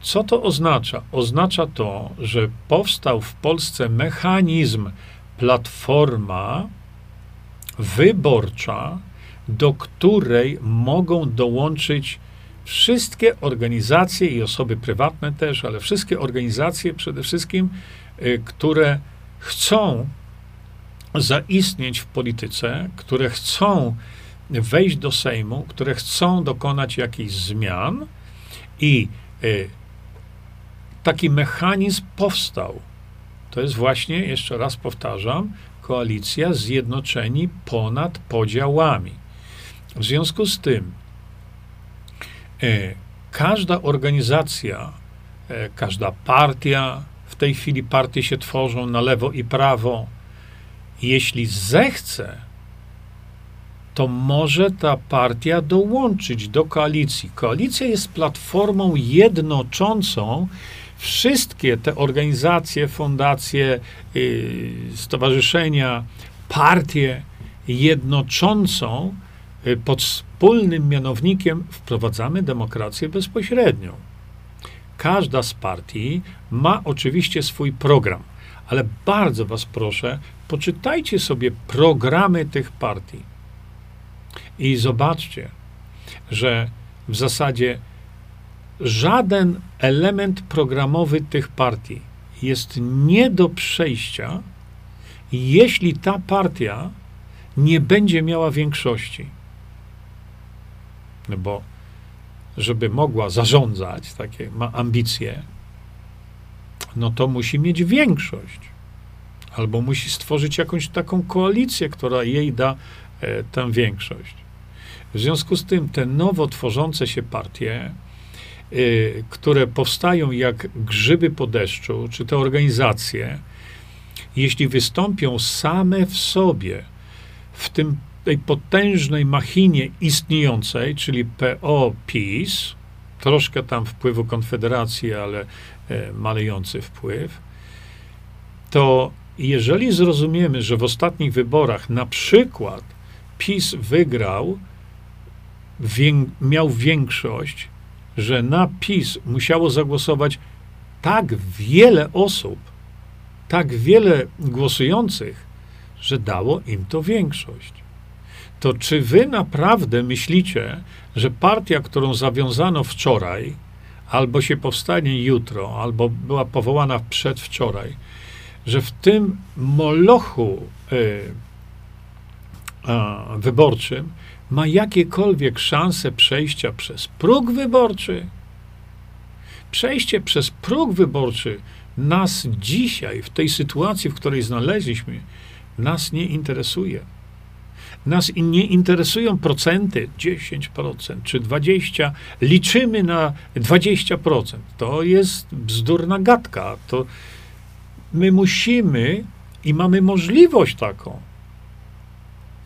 Co to oznacza? Oznacza to, że powstał w Polsce mechanizm, platforma, wyborcza, do której mogą dołączyć wszystkie organizacje i osoby prywatne też, ale wszystkie organizacje przede wszystkim, y, które chcą zaistnieć w polityce, które chcą wejść do Sejmu, które chcą dokonać jakichś zmian i y, taki mechanizm powstał. To jest właśnie, jeszcze raz powtarzam, koalicja zjednoczeni ponad podziałami. W związku z tym e, każda organizacja, e, każda partia, w tej chwili partie się tworzą na lewo i prawo, jeśli zechce, to może ta partia dołączyć do koalicji. Koalicja jest platformą jednoczącą wszystkie te organizacje, fundacje, y, stowarzyszenia, partie jednoczącą y, pod wspólnym mianownikiem wprowadzamy demokrację bezpośrednią. Każda z partii ma oczywiście swój program, ale bardzo Was proszę, poczytajcie sobie programy tych partii i zobaczcie, że w zasadzie żaden element programowy tych partii jest nie do przejścia, jeśli ta partia nie będzie miała większości. No bo, żeby mogła zarządzać, takie ma ambicje, no to musi mieć większość. Albo musi stworzyć jakąś taką koalicję, która jej da e, tę większość. W związku z tym te nowo tworzące się partie, Y, które powstają jak grzyby po deszczu, czy te organizacje, jeśli wystąpią same w sobie, w tym tej potężnej machinie istniejącej, czyli PO-PiS, troszkę tam wpływu Konfederacji, ale malejący wpływ, to jeżeli zrozumiemy, że w ostatnich wyborach na przykład PiS wygrał, miał większość, że na PiS musiało zagłosować tak wiele osób, tak wiele głosujących, że dało im to większość. To czy wy naprawdę myślicie, że partia, którą zawiązano wczoraj, albo się powstanie jutro, albo była powołana przedwczoraj, że w tym molochu y, a, wyborczym ma jakiekolwiek szanse przejścia przez próg wyborczy, przejście przez próg wyborczy nas dzisiaj, w tej sytuacji, w której znaleźliśmy, nas nie interesuje. Nas nie interesują procenty, 10% czy 20%. Liczymy na 20%. To jest bzdurna gadka. To my musimy i mamy możliwość taką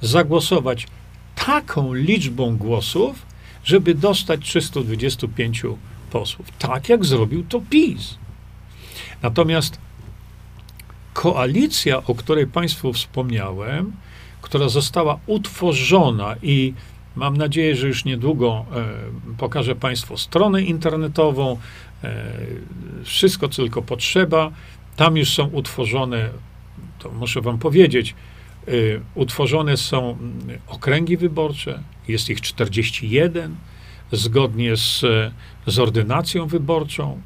zagłosować taką liczbą głosów, żeby dostać 325 posłów. Tak jak zrobił to PiS. Natomiast koalicja, o której Państwu wspomniałem, która została utworzona i mam nadzieję, że już niedługo e, pokażę Państwu stronę internetową, e, wszystko, co tylko potrzeba. Tam już są utworzone, to muszę Wam powiedzieć, e, utworzone są okręgi wyborcze, jest ich 41, zgodnie z, z ordynacją wyborczą.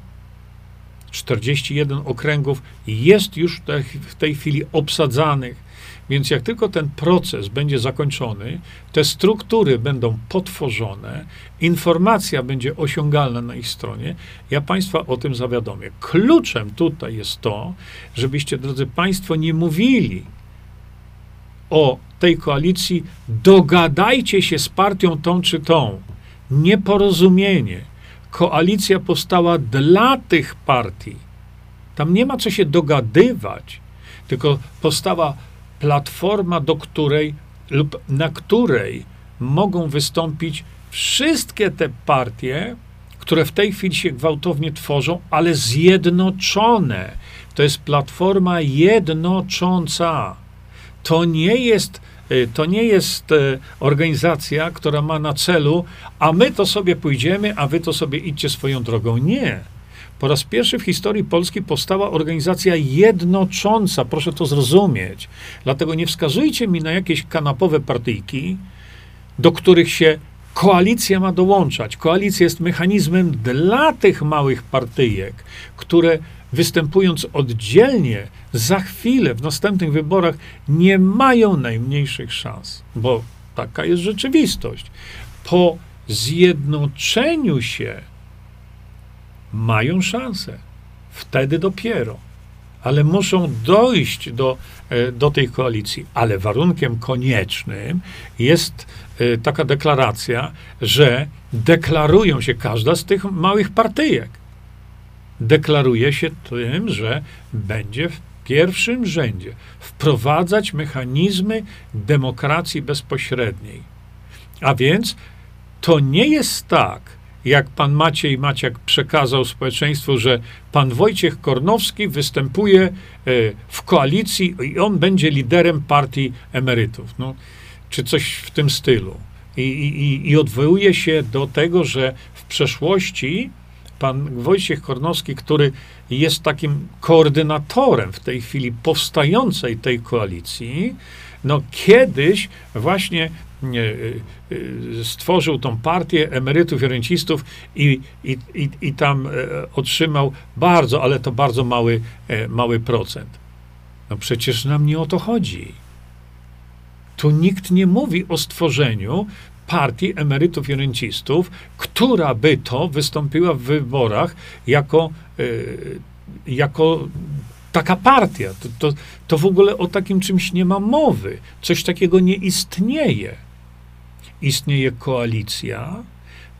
41 okręgów jest już w tej chwili obsadzanych. Więc jak tylko ten proces będzie zakończony, te struktury będą potworzone, informacja będzie osiągalna na ich stronie, ja Państwa o tym zawiadomię. Kluczem tutaj jest to, żebyście, drodzy Państwo, nie mówili o tej koalicji, dogadajcie się z partią tą czy tą. Nieporozumienie. Koalicja powstała dla tych partii. Tam nie ma co się dogadywać, tylko powstała platforma, do której lub na której mogą wystąpić wszystkie te partie, które w tej chwili się gwałtownie tworzą, ale zjednoczone. To jest platforma jednocząca. To nie jest, y, to nie jest y, organizacja, która ma na celu, a my to sobie pójdziemy, a wy to sobie idźcie swoją drogą. Nie. Po raz pierwszy w historii Polski powstała organizacja jednocząca. Proszę to zrozumieć. Dlatego nie wskazujcie mi na jakieś kanapowe partyjki, do których się koalicja ma dołączać. Koalicja jest mechanizmem dla tych małych partyjek, które występując oddzielnie, za chwilę w następnych wyborach nie mają najmniejszych szans, bo taka jest rzeczywistość. Po zjednoczeniu się mają szansę. Wtedy dopiero. Ale muszą dojść do, e, do tej koalicji. Ale warunkiem koniecznym jest e, taka deklaracja, że deklarują się każda z tych małych partyjek. Deklaruje się tym, że będzie w pierwszym rzędzie wprowadzać mechanizmy demokracji bezpośredniej. A więc to nie jest tak, jak pan Maciej Maciak przekazał społeczeństwu, że pan Wojciech Kornowski występuje e, w koalicji i on będzie liderem partii emerytów, no, czy coś w tym stylu. I, i, I odwołuje się do tego, że w przeszłości pan Wojciech Kornowski, który jest takim koordynatorem w tej chwili powstającej tej koalicji, no kiedyś właśnie Y, y, stworzył tą partię emerytów i rencistów i, i, i, i tam e, otrzymał bardzo, ale to bardzo mały, e, mały procent. No przecież nam nie o to chodzi. Tu nikt nie mówi o stworzeniu partii emerytów i rencistów, która by to wystąpiła w wyborach jako, e, jako taka partia. To, to, to w ogóle o takim czymś nie ma mowy. Coś takiego nie istnieje istnieje koalicja,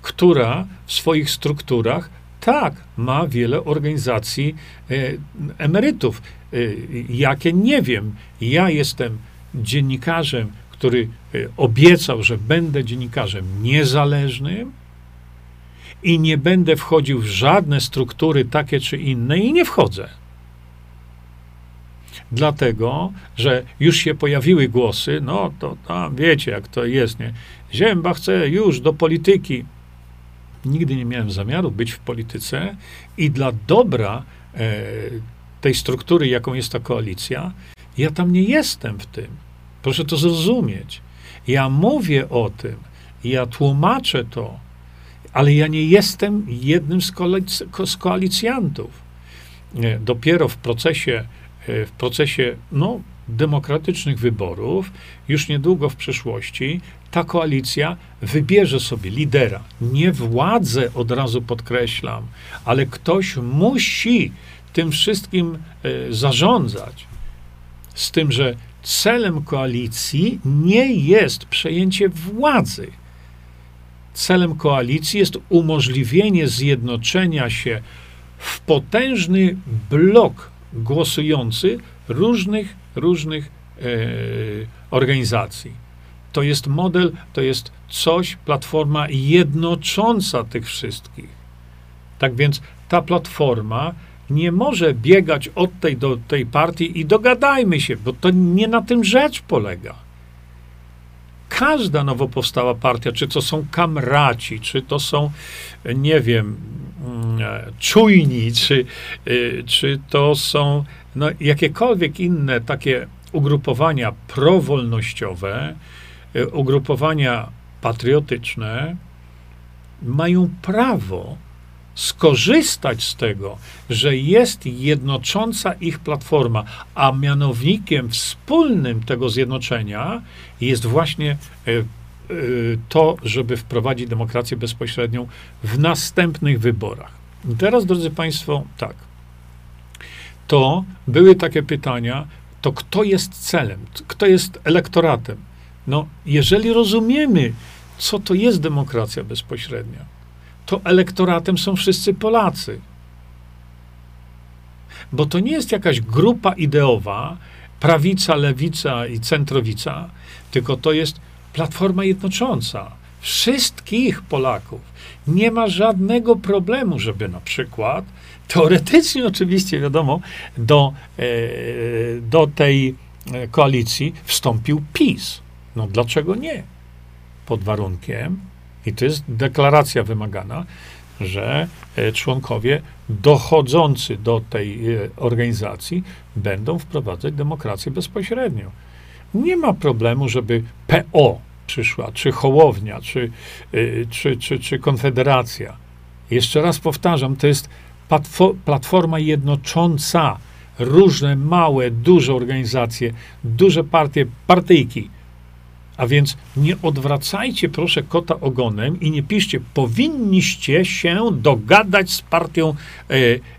która w swoich strukturach tak, ma wiele organizacji e, emerytów. E, jakie nie wiem. Ja jestem dziennikarzem, który e, obiecał, że będę dziennikarzem niezależnym i nie będę wchodził w żadne struktury takie czy inne i nie wchodzę dlatego, że już się pojawiły głosy, no to tam wiecie, jak to jest, nie? Zięba chce już do polityki. Nigdy nie miałem zamiaru być w polityce i dla dobra e, tej struktury, jaką jest ta koalicja, ja tam nie jestem w tym. Proszę to zrozumieć. Ja mówię o tym, ja tłumaczę to, ale ja nie jestem jednym z, koalic- z koalicjantów. Dopiero w procesie w procesie no, demokratycznych wyborów, już niedługo w przyszłości, ta koalicja wybierze sobie lidera. Nie władzę, od razu podkreślam, ale ktoś musi tym wszystkim y, zarządzać. Z tym, że celem koalicji nie jest przejęcie władzy. Celem koalicji jest umożliwienie zjednoczenia się w potężny blok głosujący różnych, różnych e, organizacji. To jest model, to jest coś, platforma jednocząca tych wszystkich. Tak więc ta platforma nie może biegać od tej do tej partii i dogadajmy się, bo to nie na tym rzecz polega. Każda nowo powstała partia, czy to są kamraci, czy to są, nie wiem, czujni, czy, y, czy to są no, jakiekolwiek inne takie ugrupowania prowolnościowe, y, ugrupowania patriotyczne, mają prawo skorzystać z tego, że jest jednocząca ich platforma, a mianownikiem wspólnym tego zjednoczenia jest właśnie e, e, to, żeby wprowadzić demokrację bezpośrednią w następnych wyborach. Teraz, drodzy Państwo, tak. To były takie pytania, to kto jest celem, kto jest elektoratem? No, jeżeli rozumiemy, co to jest demokracja bezpośrednia, to elektoratem są wszyscy Polacy. Bo to nie jest jakaś grupa ideowa, prawica, lewica i centrowica, tylko to jest platforma jednocząca wszystkich Polaków. Nie ma żadnego problemu, żeby na przykład, teoretycznie oczywiście, wiadomo, do, e, do tej e, koalicji wstąpił PiS. No dlaczego nie? Pod warunkiem, i to jest deklaracja wymagana, że e, członkowie dochodzący do tej organizacji będą wprowadzać demokrację bezpośrednią. Nie ma problemu, żeby PO przyszła, czy Hołownia, czy, e, czy, czy, czy Konfederacja. Jeszcze raz powtarzam, to jest platforma jednocząca różne małe, duże organizacje, duże partie, partyjki a więc nie odwracajcie proszę kota ogonem i nie piszcie, powinniście się dogadać z partią e,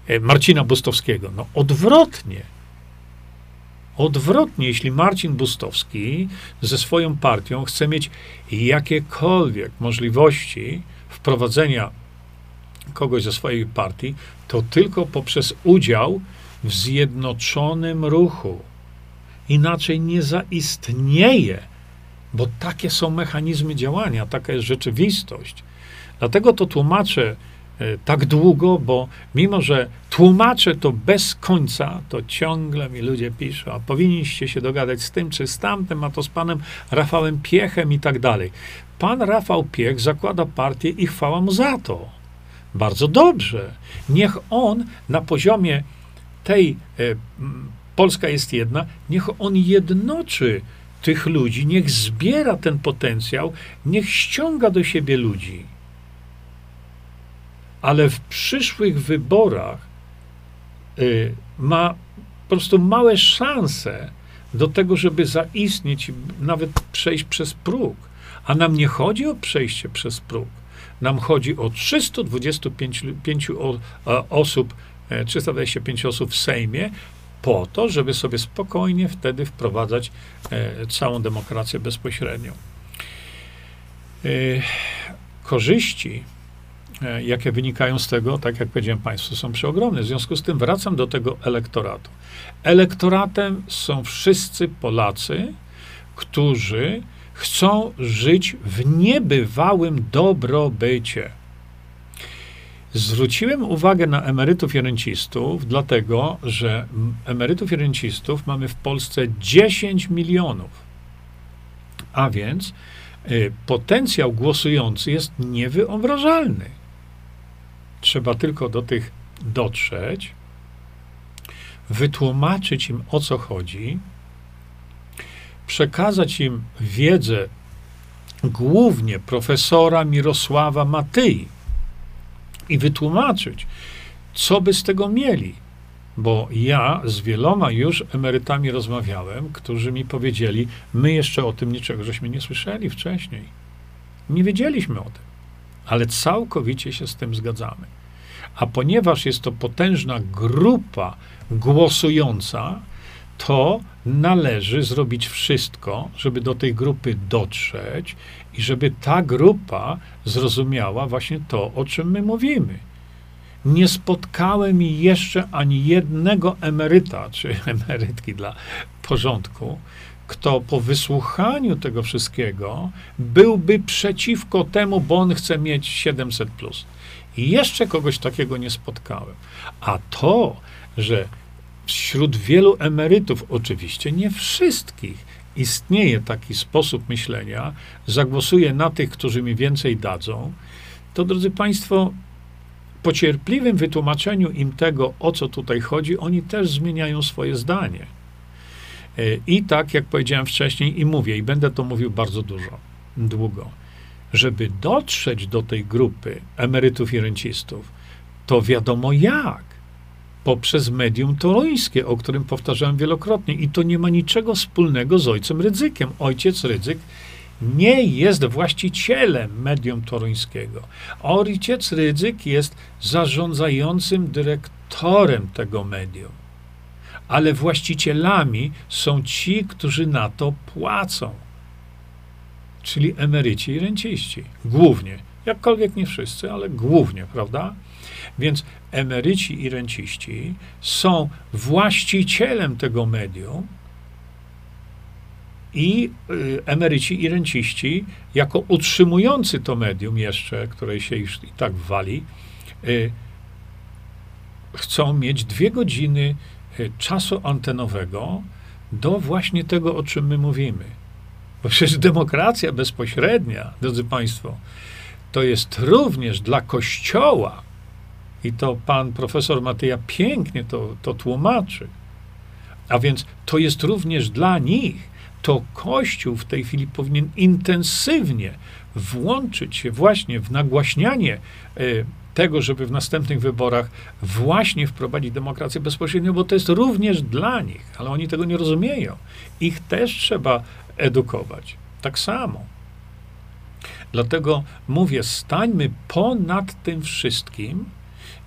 e, Marcina Bustowskiego. No odwrotnie. Odwrotnie, jeśli Marcin Bustowski ze swoją partią chce mieć jakiekolwiek możliwości wprowadzenia kogoś ze swojej partii, to tylko poprzez udział w zjednoczonym ruchu. Inaczej nie zaistnieje bo takie są mechanizmy działania, taka jest rzeczywistość. Dlatego to tłumaczę tak długo, bo mimo, że tłumaczę to bez końca, to ciągle mi ludzie piszą, a powinniście się dogadać z tym czy z tamtym, a to z panem Rafałem Piechem i tak dalej. Pan Rafał Piech zakłada partię i chwała mu za to. Bardzo dobrze. Niech on na poziomie tej e, Polska jest jedna, niech on jednoczy tych ludzi, niech zbiera ten potencjał, niech ściąga do siebie ludzi. Ale w przyszłych wyborach y, ma po prostu małe szanse do tego, żeby zaistnieć i nawet przejść przez próg. A nam nie chodzi o przejście przez próg. Nam chodzi o 325 osób, 325 e, osób w Sejmie, po to, żeby sobie spokojnie wtedy wprowadzać e, całą demokrację bezpośrednią. E, korzyści, jakie wynikają z tego, tak jak powiedziałem Państwu, są przeogromne. W związku z tym wracam do tego elektoratu. Elektoratem są wszyscy Polacy, którzy chcą żyć w niebywałym dobrobycie. Zwróciłem uwagę na emerytów i rencistów, dlatego że emerytów i rencistów mamy w Polsce 10 milionów. A więc y, potencjał głosujący jest niewyobrażalny. Trzeba tylko do tych dotrzeć, wytłumaczyć im o co chodzi, przekazać im wiedzę głównie profesora Mirosława Matyi i wytłumaczyć, co by z tego mieli. bo ja z wieloma już emerytami rozmawiałem, którzy mi powiedzieli, my jeszcze o tym niczego żeśmy nie słyszeli wcześniej. Nie wiedzieliśmy o tym, ale całkowicie się z tym zgadzamy. A ponieważ jest to potężna grupa głosująca, to należy zrobić wszystko, żeby do tej grupy dotrzeć i żeby ta grupa zrozumiała właśnie to, o czym my mówimy. Nie spotkałem jeszcze ani jednego emeryta, czy emerytki dla porządku, kto po wysłuchaniu tego wszystkiego byłby przeciwko temu, bo on chce mieć 700. Plus. I jeszcze kogoś takiego nie spotkałem. A to, że wśród wielu emerytów, oczywiście nie wszystkich, istnieje taki sposób myślenia, zagłosuję na tych, którzy mi więcej dadzą, to drodzy Państwo, po cierpliwym wytłumaczeniu im tego, o co tutaj chodzi, oni też zmieniają swoje zdanie. E, I tak, jak powiedziałem wcześniej, i mówię, i będę to mówił bardzo dużo, długo, żeby dotrzeć do tej grupy emerytów i rencistów, to wiadomo jak poprzez medium toruńskie, o którym powtarzałem wielokrotnie. I to nie ma niczego wspólnego z ojcem Rydzykiem. Ojciec Rydzyk nie jest właścicielem medium toruńskiego. Ojciec Rydzyk jest zarządzającym dyrektorem tego medium. Ale właścicielami są ci, którzy na to płacą. Czyli emeryci i renciści. Głównie. Jakkolwiek nie wszyscy, ale głównie, prawda? Więc emeryci i renciści są właścicielem tego medium i y, emeryci i renciści, jako utrzymujący to medium jeszcze, które się już i tak wali, y, chcą mieć dwie godziny czasu antenowego do właśnie tego, o czym my mówimy. Bo przecież demokracja bezpośrednia, drodzy Państwo, to jest również dla Kościoła i to pan profesor Matyja pięknie to, to tłumaczy. A więc to jest również dla nich. To Kościół w tej chwili powinien intensywnie włączyć się właśnie w nagłaśnianie y, tego, żeby w następnych wyborach właśnie wprowadzić demokrację bezpośrednią, bo to jest również dla nich, ale oni tego nie rozumieją. Ich też trzeba edukować. Tak samo. Dlatego mówię, stańmy ponad tym wszystkim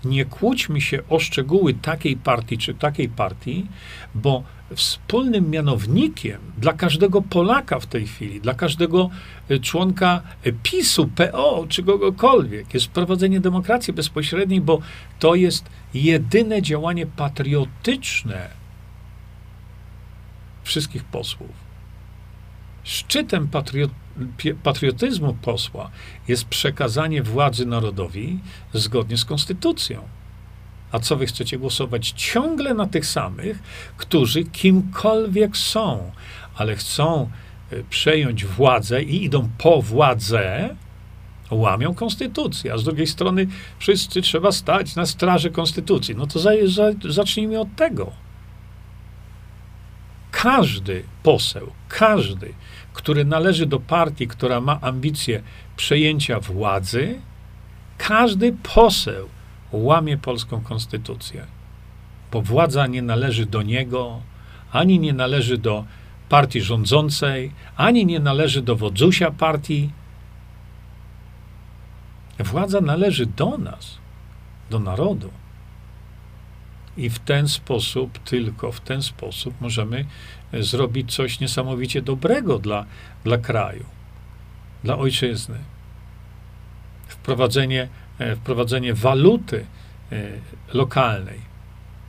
nie kłóćmy się o szczegóły takiej partii czy takiej partii, bo wspólnym mianownikiem dla każdego Polaka w tej chwili, dla każdego e, członka e, PiSu, PO czy kogokolwiek jest prowadzenie demokracji bezpośredniej, bo to jest jedyne działanie patriotyczne wszystkich posłów. Szczytem patriotyzmu patriotyzmu posła jest przekazanie władzy narodowi zgodnie z konstytucją. A co wy chcecie głosować? Ciągle na tych samych, którzy kimkolwiek są, ale chcą e, przejąć władzę i idą po władzę, łamią konstytucję, a z drugiej strony wszyscy trzeba stać na straży konstytucji. No to za, za, zacznijmy od tego. Każdy poseł, każdy który należy do partii, która ma ambicje przejęcia władzy, każdy poseł łamie polską konstytucję. Bo władza nie należy do niego, ani nie należy do partii rządzącej, ani nie należy do wodzusia partii. Władza należy do nas, do narodu. I w ten sposób, tylko w ten sposób możemy zrobić coś niesamowicie dobrego dla, dla kraju, dla ojczyzny. Wprowadzenie, e, wprowadzenie waluty e, lokalnej.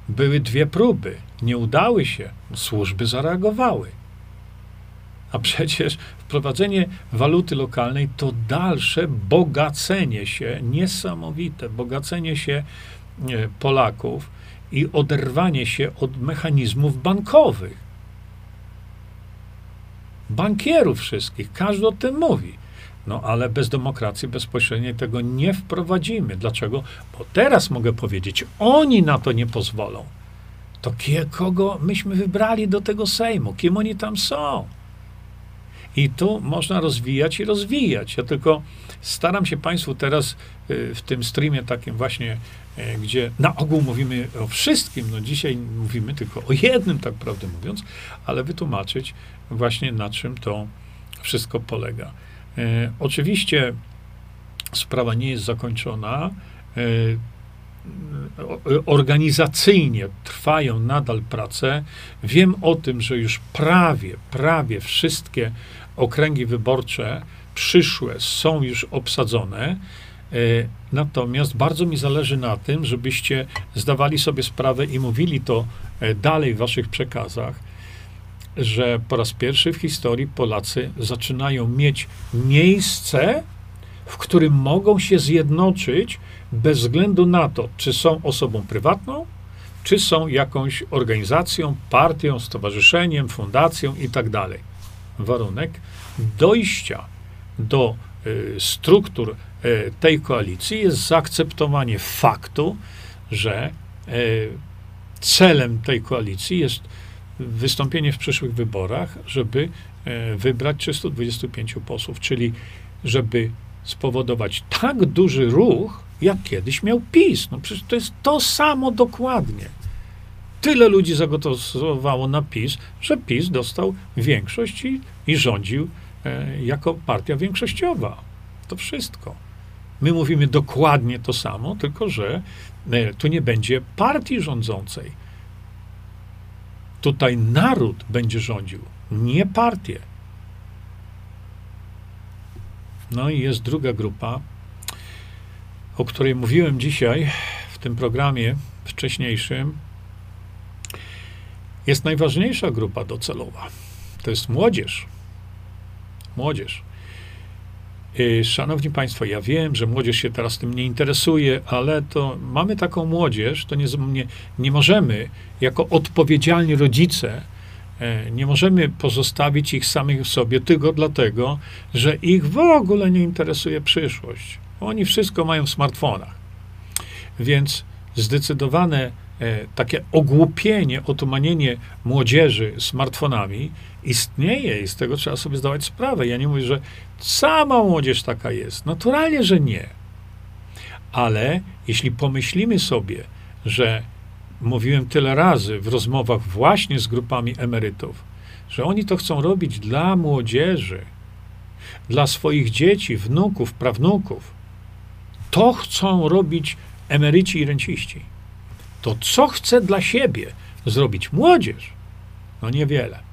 Były dwie próby, nie udały się, służby zareagowały. A przecież wprowadzenie waluty lokalnej to dalsze bogacenie się, niesamowite bogacenie się e, Polaków i oderwanie się od mechanizmów bankowych bankierów wszystkich. Każdy o tym mówi. No ale bez demokracji bezpośredniej tego nie wprowadzimy. Dlaczego? Bo teraz mogę powiedzieć, oni na to nie pozwolą. To kogo myśmy wybrali do tego Sejmu? Kim oni tam są? I tu można rozwijać i rozwijać. Ja tylko staram się Państwu teraz y, w tym streamie takim właśnie gdzie na ogół mówimy o wszystkim. No dzisiaj mówimy tylko o jednym, tak prawdę mówiąc, ale wytłumaczyć właśnie na czym to wszystko polega. E, oczywiście sprawa nie jest zakończona. E, organizacyjnie trwają nadal prace. Wiem o tym, że już prawie, prawie wszystkie okręgi wyborcze przyszłe są już obsadzone. E, natomiast bardzo mi zależy na tym, żebyście zdawali sobie sprawę i mówili to e, dalej w waszych przekazach, że po raz pierwszy w historii Polacy zaczynają mieć miejsce, w którym mogą się zjednoczyć bez względu na to, czy są osobą prywatną, czy są jakąś organizacją, partią, stowarzyszeniem, fundacją itd. Tak Warunek dojścia do y, struktur tej koalicji jest zaakceptowanie faktu, że y, celem tej koalicji jest wystąpienie w przyszłych wyborach, żeby wybrać 325 posłów, czyli żeby spowodować tak duży ruch, jak kiedyś miał PiS. No przecież to jest to samo dokładnie. Tyle ludzi zagłosowało na PiS, że PiS dostał większość i, i rządził e, jako partia większościowa. To wszystko. My mówimy dokładnie to samo, tylko że e, tu nie będzie partii rządzącej. Tutaj naród będzie rządził, nie partie. No i jest druga grupa, o której mówiłem dzisiaj w tym programie wcześniejszym. Jest najważniejsza grupa docelowa. To jest młodzież. Młodzież. Y, szanowni Państwo, ja wiem, że młodzież się teraz tym nie interesuje, ale to mamy taką młodzież, to nie, nie, nie możemy, jako odpowiedzialni rodzice, E, nie możemy pozostawić ich samych sobie tylko dlatego, że ich w ogóle nie interesuje przyszłość. Oni wszystko mają w smartfonach. Więc zdecydowane e, takie ogłupienie, otumanienie młodzieży smartfonami istnieje i z tego trzeba sobie zdawać sprawę. Ja nie mówię, że sama młodzież taka jest. Naturalnie, że nie. Ale jeśli pomyślimy sobie, że mówiłem tyle razy w rozmowach właśnie z grupami emerytów, że oni to chcą robić dla młodzieży, dla swoich dzieci, wnuków, prawnuków. To chcą robić emeryci i renciści. To co chce dla siebie zrobić młodzież? No niewiele.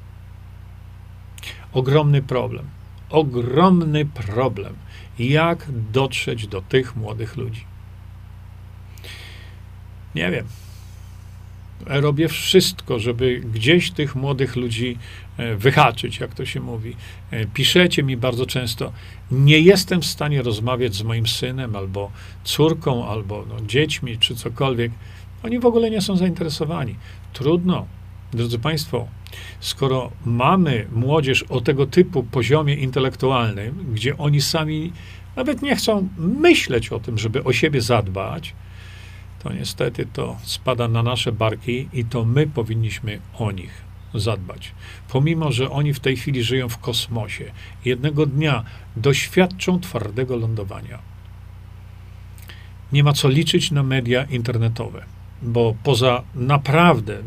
Ogromny problem. Ogromny problem. Jak dotrzeć do tych młodych ludzi? Nie wiem robię wszystko, żeby gdzieś tych młodych ludzi e, wyhaczyć, jak to się mówi. E, piszecie mi bardzo często, nie jestem w stanie rozmawiać z moim synem, albo córką, albo no, dziećmi, czy cokolwiek. Oni w ogóle nie są zainteresowani. Trudno. Drodzy Państwo, skoro mamy młodzież o tego typu poziomie intelektualnym, gdzie oni sami nawet nie chcą myśleć o tym, żeby o siebie zadbać, to niestety to spada na nasze barki i to my powinniśmy o nich zadbać. Pomimo, że oni w tej chwili żyją w kosmosie, jednego dnia doświadczą twardego lądowania. Nie ma co liczyć na media internetowe, bo poza naprawdę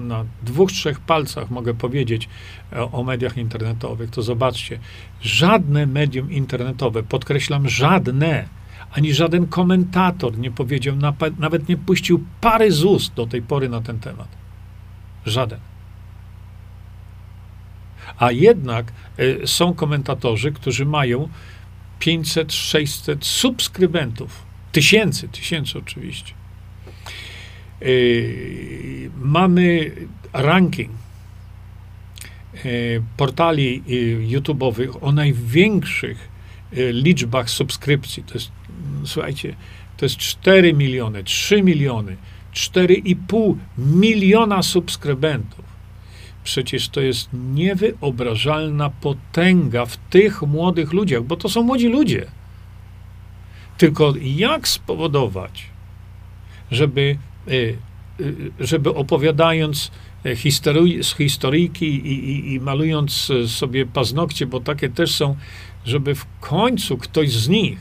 na dwóch, trzech palcach mogę powiedzieć o, o mediach internetowych, to zobaczcie, żadne medium internetowe, podkreślam, żadne, ani żaden komentator nie powiedział, nawet nie puścił pary z ust do tej pory na ten temat. Żaden. A jednak y, są komentatorzy, którzy mają 500, 600 subskrybentów. Tysięcy, tysięcy oczywiście. Y, mamy ranking y, portali YouTube'owych o największych liczbach subskrypcji. To jest słuchajcie, to jest 4 miliony, 3 miliony, 4,5 miliona subskrybentów. Przecież to jest niewyobrażalna potęga w tych młodych ludziach, bo to są młodzi ludzie. Tylko jak spowodować, żeby, żeby opowiadając z historyjki i, i, i malując sobie paznokcie, bo takie też są, żeby w końcu ktoś z nich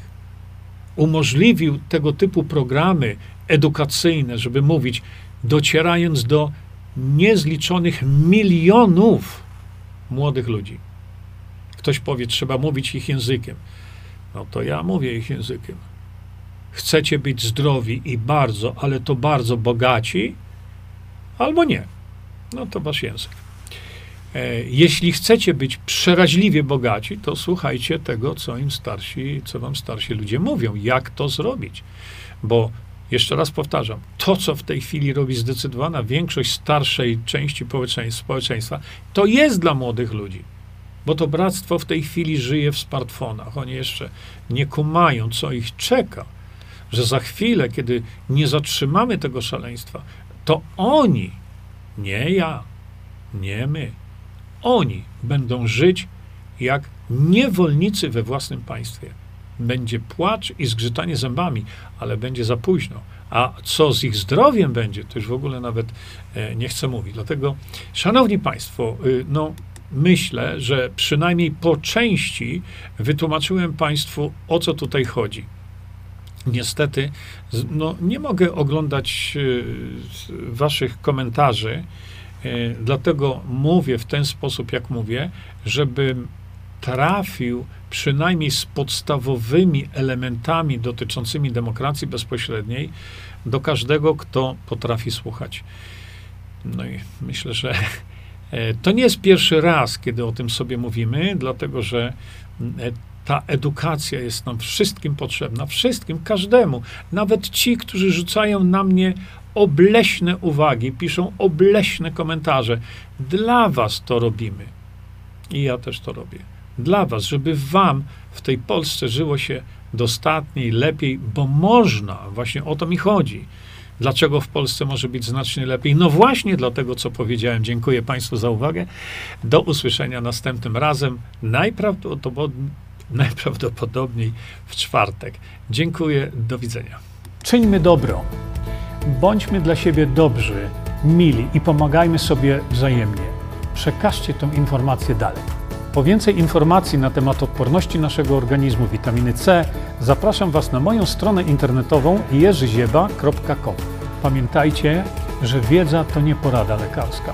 umożliwił tego typu programy edukacyjne, żeby mówić, docierając do niezliczonych milionów młodych ludzi. Ktoś powie, trzeba mówić ich językiem. No to ja mówię ich językiem. Chcecie być zdrowi i bardzo, ale to bardzo bogaci, albo nie. No to wasz język. E, jeśli chcecie być przeraźliwie bogaci, to słuchajcie tego, co im starsi, co wam starsi ludzie mówią, jak to zrobić. Bo jeszcze raz powtarzam, to, co w tej chwili robi zdecydowana większość starszej części społeczeństwa, to jest dla młodych ludzi. Bo to bractwo w tej chwili żyje w smartfonach. Oni jeszcze nie kumają, co ich czeka. Że za chwilę, kiedy nie zatrzymamy tego szaleństwa, to oni, nie ja, nie my, oni będą żyć jak niewolnicy we własnym państwie. Będzie płacz i zgrzytanie zębami, ale będzie za późno. A co z ich zdrowiem będzie, to już w ogóle nawet e, nie chcę mówić. Dlatego, szanowni państwo, y, no, myślę, że przynajmniej po części wytłumaczyłem państwu, o co tutaj chodzi. Niestety, no, nie mogę oglądać y, waszych komentarzy, y, dlatego mówię w ten sposób, jak mówię, żebym trafił przynajmniej z podstawowymi elementami dotyczącymi demokracji bezpośredniej do każdego, kto potrafi słuchać. No i myślę, że e, to nie jest pierwszy raz, kiedy o tym sobie mówimy, dlatego że e, ta edukacja jest nam wszystkim potrzebna, wszystkim, każdemu. Nawet ci, którzy rzucają na mnie obleśne uwagi, piszą obleśne komentarze. Dla was to robimy. I ja też to robię dla Was, żeby Wam w tej Polsce żyło się dostatniej, lepiej, bo można, właśnie o to mi chodzi. Dlaczego w Polsce może być znacznie lepiej? No właśnie dlatego, co powiedziałem. Dziękuję Państwu za uwagę. Do usłyszenia następnym razem, najprawdopodobniej, najprawdopodobniej w czwartek. Dziękuję, do widzenia. Czyńmy dobro. Bądźmy dla siebie dobrzy, mili i pomagajmy sobie wzajemnie. Przekażcie tę informację dalej. Po więcej informacji na temat odporności naszego organizmu witaminy C zapraszam Was na moją stronę internetową jerzyzieba.com. Pamiętajcie, że wiedza to nie porada lekarska.